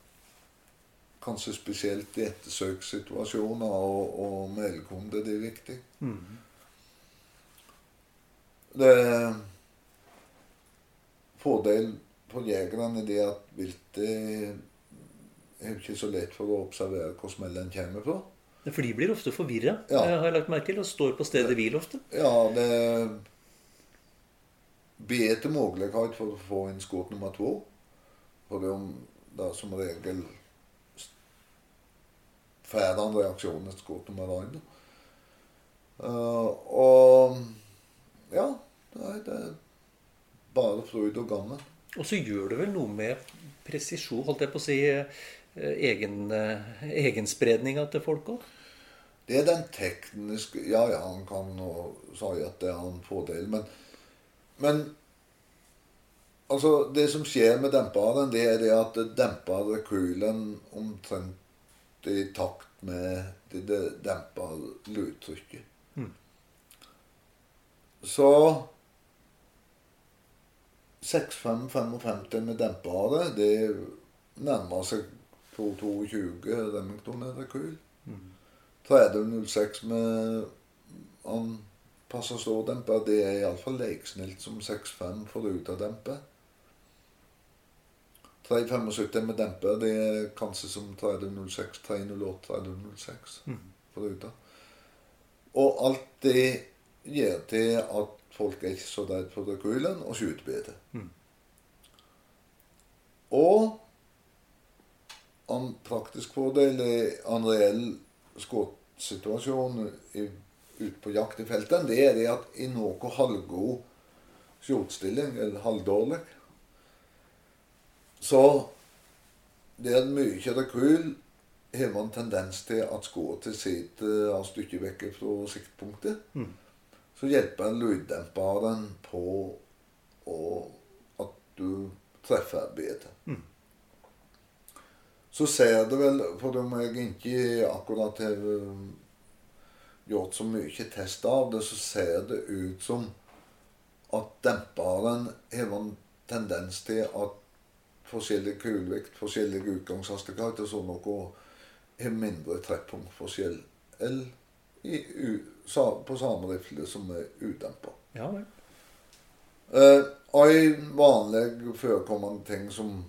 Kanskje spesielt i ettersøkssituasjoner og, og. Det er viktig. Det er fordel for jegerne er det at viltet er ikke så lett for å observere hvor smellen kommer fra.
For de blir ofte forvirra,
Ja.
har jeg lagt merke til, og står på stedet hvil ofte.
Ja, det bedre mulighet for å få inn skudd nummer to. For det er som regel får en reaksjon etter skudd nummer én. Uh, og ja, det er, det er bare fryd og gammen.
Og så gjør det vel noe med presisjon, holdt jeg på å si, eh, egen, eh, egenspredninga til folk òg?
Det er den tekniske Ja, ja, han kan nå si at det er en fordel, men, men Altså, det som skjer med demperen, det er det at det demper rekylen omtrent i takt med det, det demper lydtrykket. Så 6555 med dempere, det nærmer seg 222 Remington-rekyl. 3006 med han passer stårdemper, det er iallfall leiksnilt som 65 for utademper. 375 med demper, det er kanskje som 3006, 308, 3006 for ruta. Og alt det gjør til at folk er ikke så redd for rekylen og skyter bedre. Og en praktisk fordel er en reell skuddsituasjon ute på jakt i felten, det er det at i noe halvgod skjotstilling, eller halvdårlig, så det er mye rekyl har man tendens til at skuddet sitter et stykke vekk fra siktpunktet. Så hjelper lyddemperen på at du treffer bedre. Så ser det vel, for om jeg ikke akkurat har um, gjort så mye test av det, så ser det ut som at demperen har en tendens til at forskjellig kulevekt, forskjellig utgangshastighet og sånn noe har mindre treffpunktforskjell enn i, på samme rifle som er utempa.
Ja vel.
Eh, ei vanlig forekommende ting som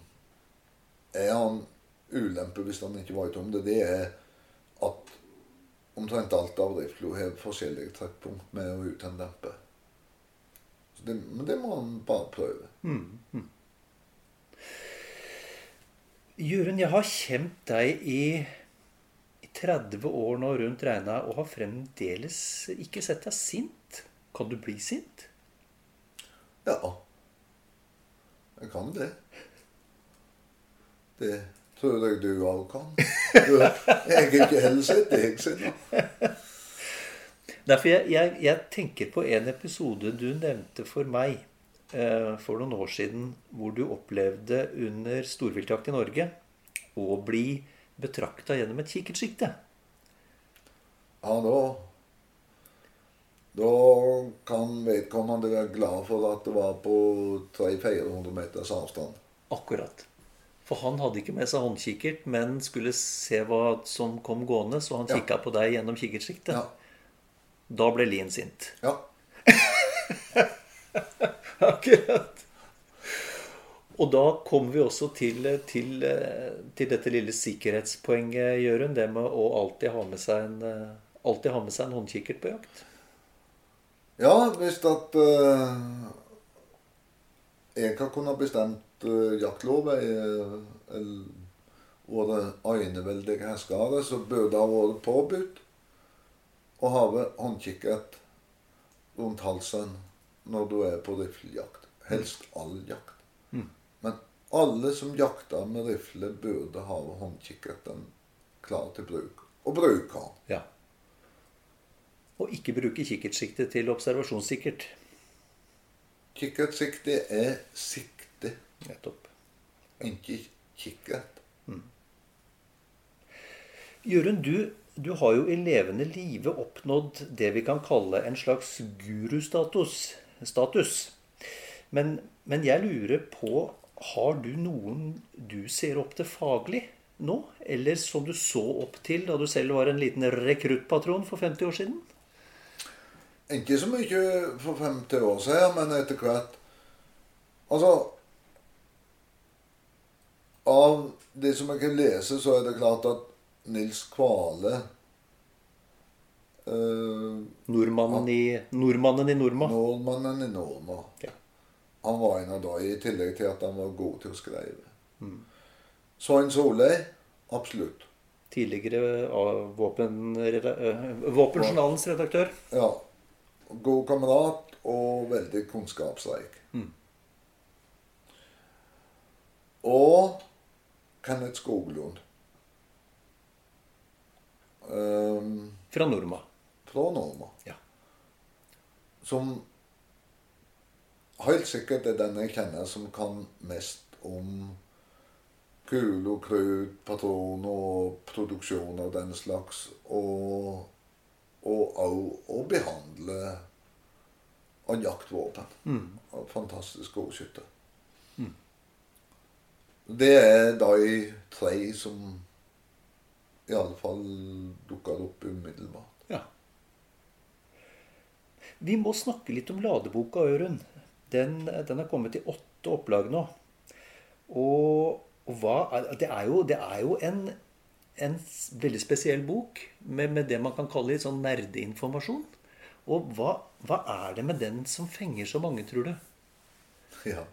er en ulempe hvis den ikke vet om det, det er at omtrent alt av rifla har forskjellige trekkpunkt med og uten dempe. Så det, men det må han bare prøve.
Jørund, jeg har kjent deg i 30 år nå rundt regna og har fremdeles ikke sett deg sint. Kan du bli sint?
Ja. Jeg kan det. Det tror jeg du òg kan. Du, jeg er ikke heller sett deg sinna.
Derfor jeg, jeg, jeg tenker på en episode du nevnte for meg eh, for noen år siden, hvor du opplevde under storviltjakt i Norge å bli betrakta gjennom et kikkertsikte.
Ja, da Da kan vedkommende være glad for at det var på 300-400 meters avstand.
Akkurat. For han hadde ikke med seg håndkikkert, men skulle se hva som kom gående, så han
Ja.
kikka på deg gjennom kikkertsiktet.
Ja.
Da ble Lien sint.
ja.
Akkurat. Og da kommer vi også til, til, til dette lille sikkerhetspoenget, Jørund. Det med å alltid ha med seg en, alltid ha med seg en håndkikkert på jakt.
Ja, hvis at uh, jeg har kunnet bestemt uh, jaktloven eller vært eneveldige herskere, så burde det ha vært påbudt å ha håndkikkert rundt halsen når du er på riflejakt. Helst all jakt. Alle som jakter med rifle, burde ha håndkikkerten klar til bruk. Og bruke den.
Ja. Og ikke bruke kikkertsiktet til observasjonssikkert.
Kikkertsikte er sikte,
Nettopp.
ikke kikkert.
Jørund, du, du har jo i levende live oppnådd det vi kan kalle en slags gurustatus. Status. Men, men jeg lurer på Har du noen du ser opp til faglig nå? Eller som du så opp til da du selv var en liten rekruttpatron for 50 år siden?
Ikke så mye for 50 år siden, men etter hvert Altså Av det som jeg kan lese, så er det klart at Nils Kvale eh,
Nordmannen i, nordmannen i Norma.
Nordmannen i Norma.
Ja.
Han var en av de, i tillegg til at han var god til å skrive. Svein Soløy absolutt.
Tidligere av våpen, eh, Våpenjournalens redaktør.
Ja. God kamerat og veldig kunnskapsrik. Og Kenneth Skoglund. Um,
Fra Norma.
fra Norma.
Ja.
Som helt sikkert er den jeg kjenner som kan mest om kuler, krutt, patroner og produksjon av den slags. Og òg å behandle av jaktvåpen. Og Fantastisk god skytter. Det er de tre som i alle fall dukker opp umiddelbart.
Ja. Vi må snakke litt om ladeboka, Ørund. Den, den er kommet i åtte opplag nå. Og, og hva det, er jo, det er jo en, en veldig spesiell bok med, med det man kan kalle litt sånn nerdeinformasjon. Og hva, hva er det med den som fenger så mange, tror du?
Ja,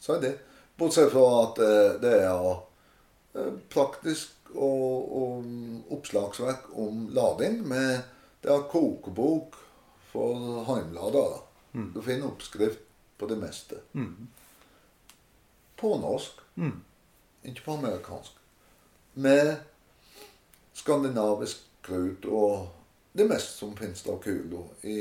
så er det. Bortsett fra at eh, det er eh, praktisk og, og oppslagsverk om lading. Med, det er kokebok for heimladere. Du finner oppskrift på det meste. På norsk. Ikke på amerikansk. Med skandinavisk krut og det meste som finnes av kuler i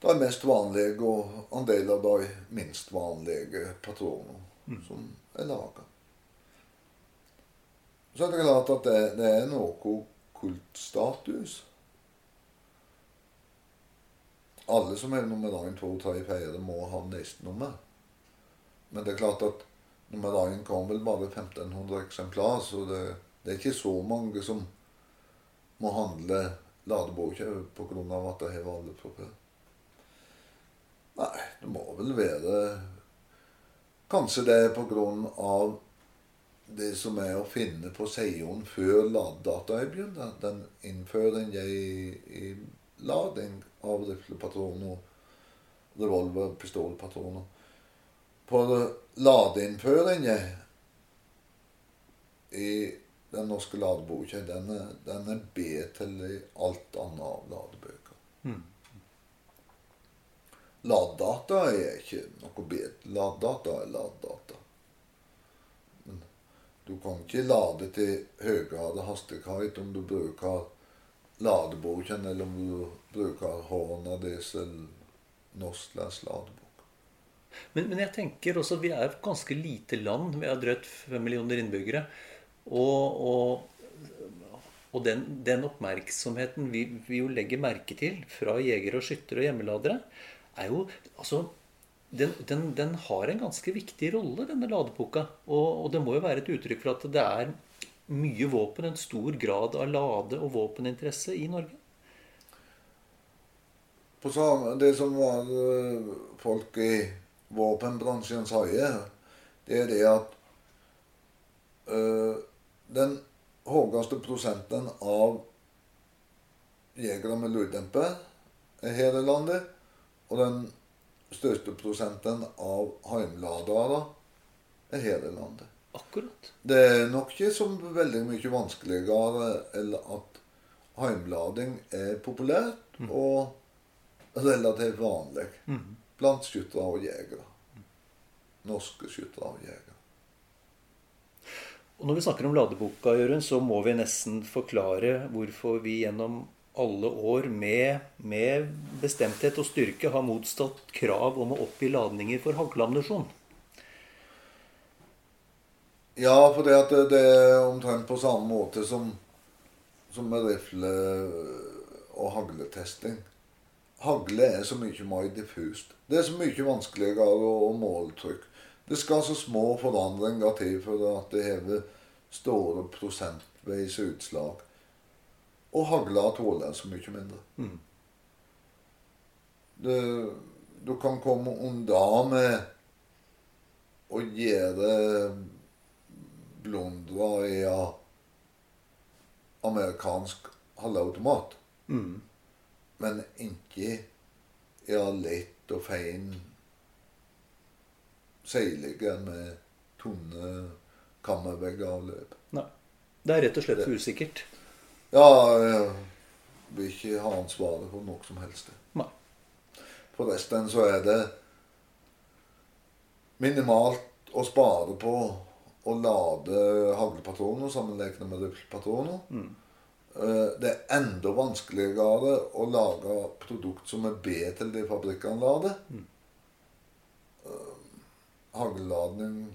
de mest vanlige og en del av de minst vanlige patroner som er laga. Så er det klart at det, det er noe kultstatus. Alle som er nummer 1, 2, 3, 4 må ha nestenummer. Men det er klart at nummer 1 kom vel bare 1500 eksemplar, så det, det er ikke så mange som må handle ladeboka pga. at det har før. Nei, det må vel være Kanskje det er av det som er å finne på sidene før ladedata er begynt. Den innføringen jeg i lading av riflepatroner, revolver, pistolpatroner. På ladeinnføringen i den norske ladeboka, den den er B til alt annet av ladebøker. Laddata er ikke noe bedre. Laddata er laddata. Men du kan ikke lade til høyere hastighet om du bruker ladeboken, eller om du bruker Horna diesel Nostlas ladebok.
Men, men jeg tenker også vi er ganske lite land. Vi har drøyt fem millioner innbyggere. Og, og, og den, den oppmerksomheten vi, vi jo legger merke til fra jegere og skyttere og hjemmeladere, er jo altså den, den, den har en ganske viktig rolle, denne ladeboka. Og, og det må jo være et uttrykk for at det er mye våpen, en stor grad av lade- og våpeninteresse i Norge.
På det som var eh, folk i våpenbransjen sier, det er det at eh, den høyeste prosenten av jegere med lyddemper er her i landet, og den største prosenten av heimladere er her i landet.
Akkurat.
Det er nok ikke så veldig mye vanskeligere eller at heimlading er populært og relativt vanlig blant skyttere og jegere. Norske skyttere og jegere.
Og når vi snakker om ladeboka, Jørund, så må vi nesten forklare hvorfor vi gjennom alle år med, med bestemthet og styrke har motstått krav om å oppgi ladninger for haglammunisjon.
Ja, for det, det, det er omtrent på samme måte som, som med rifle- og hagletesting. hagle er så mye mer diffust. Det er så mye vanskeligere å, å måle trykk. Det skal så små forandringer til for at det hever store prosentvis utslag. Og hagla tåler så mye mindre.
Mm.
Det, du kan komme unna med å gjøre blondra i ja, amerikansk halvautomat.
Mm.
Men ikke ja, lett og fein seilige med tunne kammerveggavløp.
Nei. Det er rett og slett for usikkert.
Ja, jeg vil ikke ha ansvaret for noe som helst.
Nei.
Forresten så er det minimalt å spare på å lade haglpatroner sammenlignet med riflepatroner.
Mm.
Eh, Det er enda vanskeligere å lage produkt som er bedre til de fabrikkene lader.
Mm.
Hagladning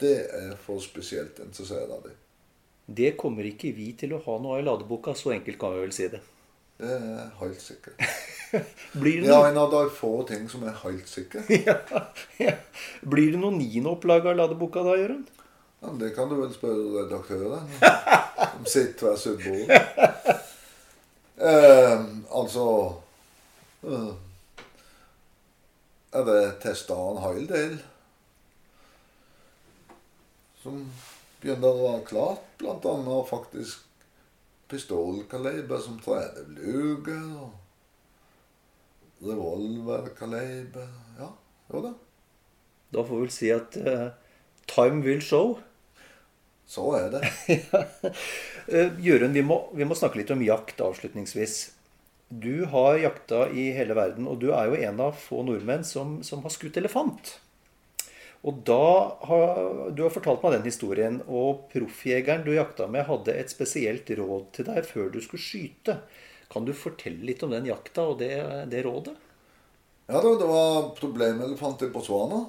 det er for spesielt interessert av de.
Det kommer ikke vi til å ha noe av i ladeboka. Så enkelt kan vi vel si det.
Det er helt sikkert.
Blir det
Det er en av de få ting som er helt sikre.
ja, ja. Blir det noe niendeopplag av ladeboka da, Jørund?
Ja, det kan du vel spørre redaktøren som sitter ved sudbordet. Eh, altså eh, Er det testa en hel del som begynner å være klart? Blant annet faktisk pistolkaliber som 30 luger og revolverkaliber. Ja, jo da.
Da får vi vel si at eh, time will show.
Så er det.
Eh, Jørund, vi vi må snakke litt om jakt avslutningsvis. Du har jakta i hele verden, og du er jo en av få nordmenn som, som har skutt elefant. Og da har, Du har fortalt meg den historien, og proffjegeren du jakta med, hadde et spesielt råd til deg før du skulle skyte. Kan du fortelle litt om den jakta og det, det rådet?
Ja det var problemelefant i Botswana.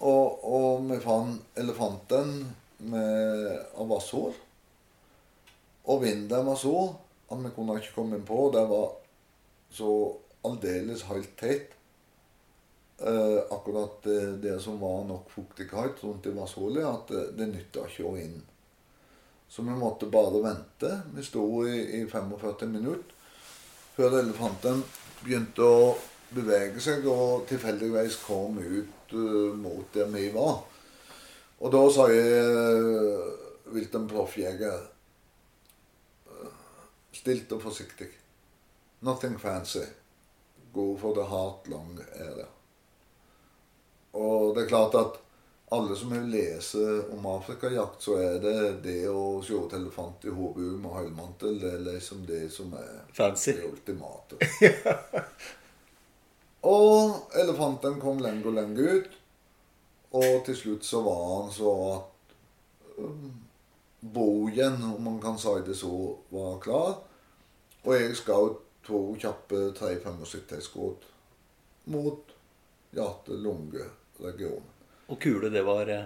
Og, og vi fant elefanten med av vasshår. Og vinden var så at vi kunne ikke komme inn på. Det var så aldeles helt tett. Eh, akkurat det, som var nok fuktighet rundt i vasshålet, at det nytta ikke å inn. Så vi måtte bare vente. Vi sto i, i 45 minutter før elefanten begynte å bevege seg og tilfeldigvis kom ut uh, mot der vi var. Og da sa jeg uh, en Proffjeger eh, Stilt og forsiktig. Nothing fancy. Go for the heart long area. Og det er klart at alle som vil lese om afrikajakt, så er det det å se elefant i hodet med høymantel, det er liksom det som er
Fancy.
det ultimate. og elefanten kom lenger og lenger ut. Og til slutt så var han så at um, bogen, om man kan si det så, var klar. Og jeg skjøt to kjappe 375-skudd mot hjerte-lunge-regionen.
Og kule, det var eh,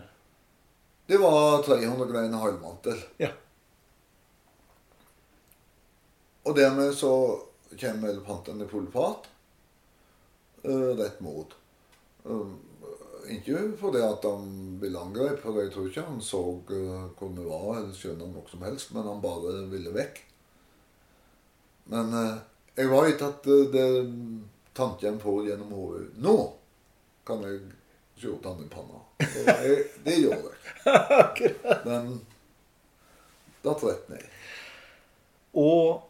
Det var 300 greiner halvmantel.
Ja.
Og dermed så kommer elefanten i full fart rett mot. Um, ikke fordi at han ville angripe, for jeg tror ikke han så eh, hvor vi var, eller skjønner noe som helst, men han bare ville vekk. Men eh, jeg var ikke at eh, det tanken får gjennom hodet. Nå kan jeg skjorte han i panna. Jeg, det gjorde jeg. Men da tretnet jeg.
Og,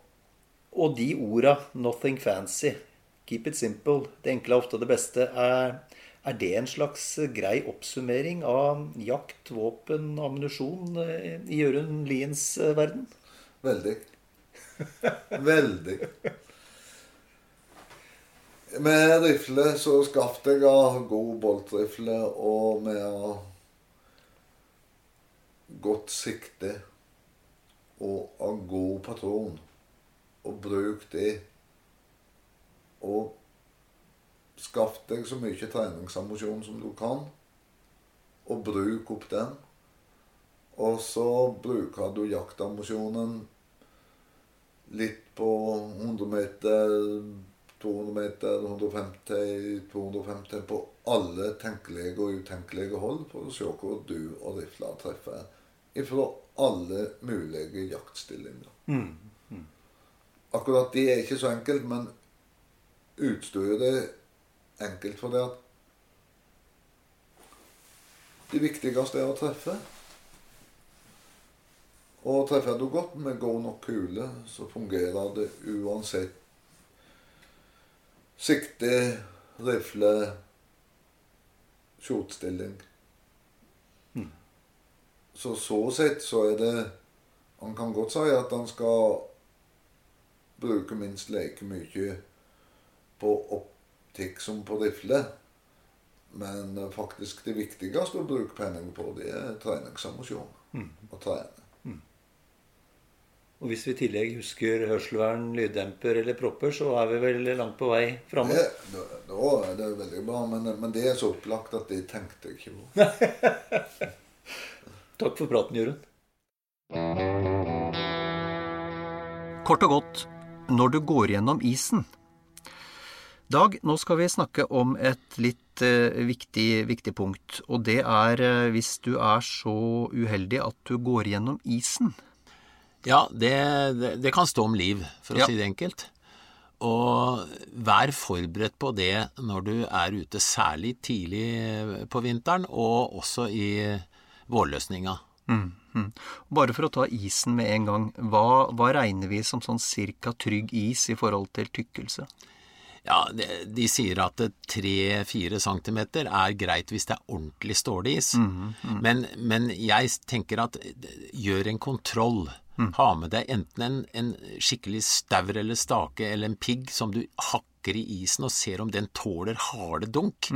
og de orda 'nothing fancy', 'keep it simple', 'det enkle er ofte det beste', er, er det en slags grei oppsummering av jakt, våpen, ammunisjon eh, i Jørund Liens eh, verden?
Veldig. Veldig. Med rifle så skaffet jeg av god boltrifle, og med godt sikte og av god patron. Og bruk det. Og skaff deg så mye treningsammunisjon som du kan, og bruk opp den. Og så bruker du jaktammunisjonen litt på 100 meter, 200 meter, 150, 250 på alle tenkelige og utenkelige hold for å se hvor du og rifla treffer ifra alle mulige jaktstillinger.
Mm.
Akkurat de er ikke så enkelt, men utstyret det enkelt for det at det viktigste er å treffe. Og treffer du godt med god nok kule, så fungerer det uansett sikte, rifle, skjotstilling. Så så sett så er det Han kan godt si at han skal bruke minst like mye på optikk som på rifle. Men eh, faktisk det viktigste å bruke penning på, det er treningsammunisjon. Å trene.
Og hvis vi i tillegg husker hørselvern, lyddemper eller propper, så er vi vel langt på vei framme.
Det, da, da er det veldig bra, men, men det er så opplagt at det tenkte jeg ikke på.
Takk for praten, Jørund.
Kort og godt, når du går gjennom isen. Dag, nå skal vi snakke om et litt eh, viktig, viktig punkt. Og det er eh, hvis du er så uheldig at du går gjennom isen.
Ja, det, det, det kan stå om liv, for å
Ja.
si det enkelt. Og vær forberedt på det når du er ute, særlig tidlig på vinteren, og også i vårløsninga.
Mhm. Bare for å ta isen med en gang. Hva, hva regner vi som sånn cirka trygg is i forhold til tykkelse?
Ja, de, sier at 3-4 cm er greit hvis det er ordentlig stålis. Men, men jeg tenker at gjør en kontroll. Ha med deg enten en, en skikkelig staur eller stake eller en pigg som du hakker i isen og ser om den tåler harde dunk.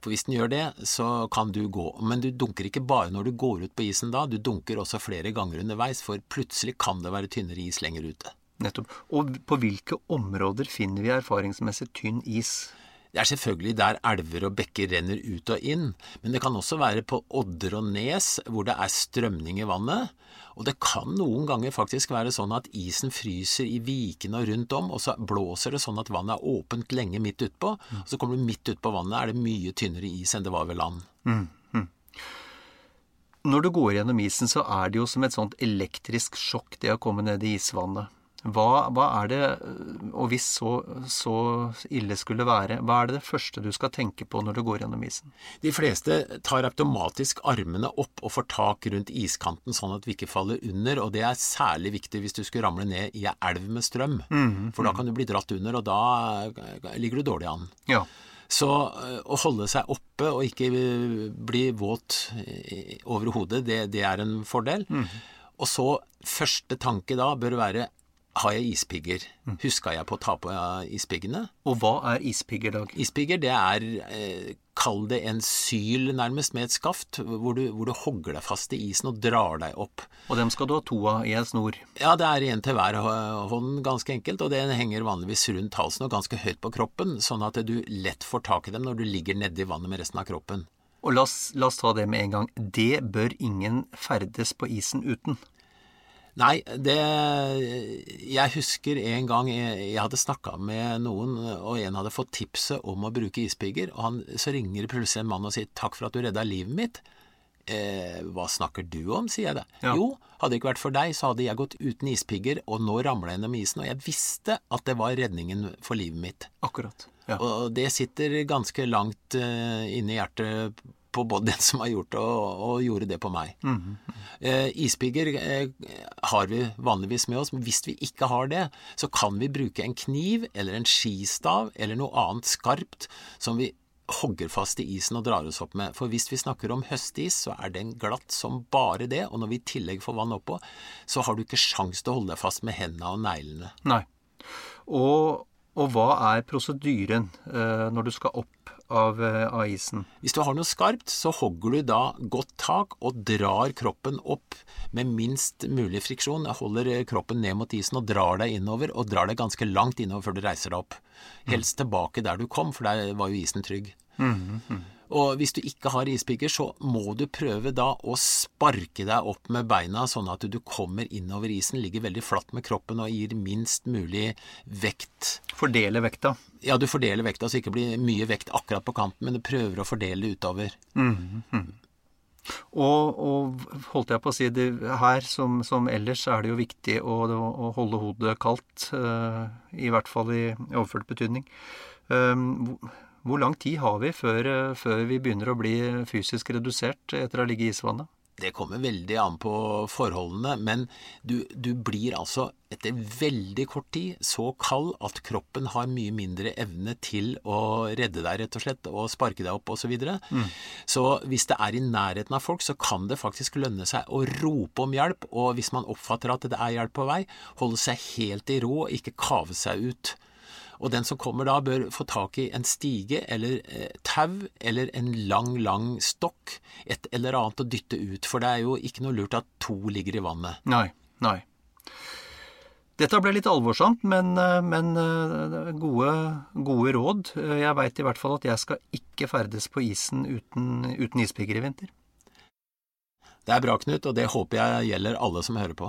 For hvis den gjør det, så kan du gå. Men du dunker ikke bare når du går ut på isen da, du dunker også flere ganger underveis, for plutselig kan det være tynnere is lenger ute.
Nettopp. Og på hvilke områder finner vi erfaringsmessig tynn is?
Det er selvfølgelig der elver og bekker renner ut og inn, men det kan også være på odder og nes hvor det er strømning i vannet. Og det kan noen ganger faktisk være sånn at isen fryser i vikene og rundt om, og så blåser det sånn at vannet er åpent lenge midt utpå. Og så kommer du midt utpå vannet, er det mye tynnere is enn det var ved land.
Når du går gjennom isen, så er det jo som et sånt elektrisk sjokk det å komme ned i isvannet. Hva, hva er det, og hvis så, så ille skulle være, hva er det det første du skal tenke på når du går gjennom isen?
De fleste tar automatisk armene opp og får tak rundt iskanten sånn at vi ikke faller under, og det er særlig viktig hvis du skulle ramle ned i ei elv med strøm, for da kan du bli dratt under, og da ligger du dårlig an.
Ja.
Så øh, å holde seg oppe og ikke bli våt over hodet, det, det er en fordel. Og så første tanke da bør være har jeg ispigger? Huska jeg på å ta på ispiggene?
Og hva er ispigger, Dag?
Ispigger, det er eh, Kall det en syl, nærmest, med et skaft, hvor du, hvor du hogger deg fast i isen og drar deg opp.
Og dem skal du ha to av i en snor.
Ja, det er en til hver hånd, ganske enkelt, og det henger vanligvis rundt halsen og ganske høyt på kroppen, sånn at du lett får tak i dem når du ligger nedi vannet med resten av kroppen.
Og la oss, la oss ta det med en gang. Det bør ingen ferdes på isen uten.
Nei, det Jeg husker en gang jeg, jeg hadde snakka med noen, og en hadde fått tipset om å bruke ispigger, og han, så ringer plutselig en mann og sier 'takk for at du redda livet mitt'. Eh, hva snakker du om, sier jeg det.
Ja.
Jo, hadde det ikke vært for deg, så hadde jeg gått uten ispigger, og nå ramla jeg gjennom isen, og jeg visste at det var redningen for livet mitt.
Akkurat. Ja.
Og det sitter ganske langt uh, inne i hjertet på både den som har gjort det, og, og gjorde det på meg. Eh, ispigger eh, har vi vanligvis med oss, men hvis vi ikke har det, så kan vi bruke en kniv eller en skistav eller noe annet skarpt som vi hogger fast i isen og drar oss opp med. For hvis vi snakker om høstis, så er den glatt som bare det, og når vi i tillegg får vann oppå, så har du ikke sjans til å holde deg fast med hendene og neglene.
Nei. Og, og hva er prosedyren eh, når du skal opp av, eh, av isen?
Hvis du har noe skarpt, så hogger du da godt tak og drar kroppen opp med minst mulig friksjon. Holder eh, kroppen ned mot isen og drar deg innover, og drar deg ganske langt innover før du reiser deg opp. Helst tilbake der du kom, for der var jo isen trygg. Og hvis du ikke har ispigger, så må du prøve da å sparke deg opp med beina, sånn at du kommer innover isen, ligger veldig flatt med kroppen og gir minst mulig vekt.
Fordele vekta.
Ja, du fordeler vekta så det ikke blir mye vekt akkurat på kanten, men du prøver å fordele utover.
Mm, -hmm. Og, og, holdt jeg på å si, det, her som, som, ellers er det jo viktig å, å holde hodet kaldt. Uh, I hvert fall i, overført betydning. Um, hvor lang tid har vi før, uh, før, vi begynner å bli fysisk redusert etter å ha ligget i isvannet?
Det kommer veldig an på forholdene, men du, du, blir altså etter veldig kort tid så kald at kroppen har mye mindre evne til å redde deg, rett og slett, og sparke deg opp osv. Så, videre. mm. så hvis det er i nærheten av folk, så kan det faktisk lønne seg å rope om hjelp, og hvis man oppfatter at det er hjelp på vei, holde seg helt i ro og ikke kave seg ut. Og den som kommer da, bør få tak i en stige eller eh, tau eller en lang, lang stokk, et eller annet å dytte ut. For det er jo ikke noe lurt at to ligger i vannet.
Nei, nei. Dette ble litt alvorsomt, men, eh, men eh, gode, gode, råd. Jeg veit i hvert fall at jeg skal ikke ferdes på isen uten, uten ispigger i vinter.
Det er bra, Knut, og det håper jeg gjelder alle som hører på.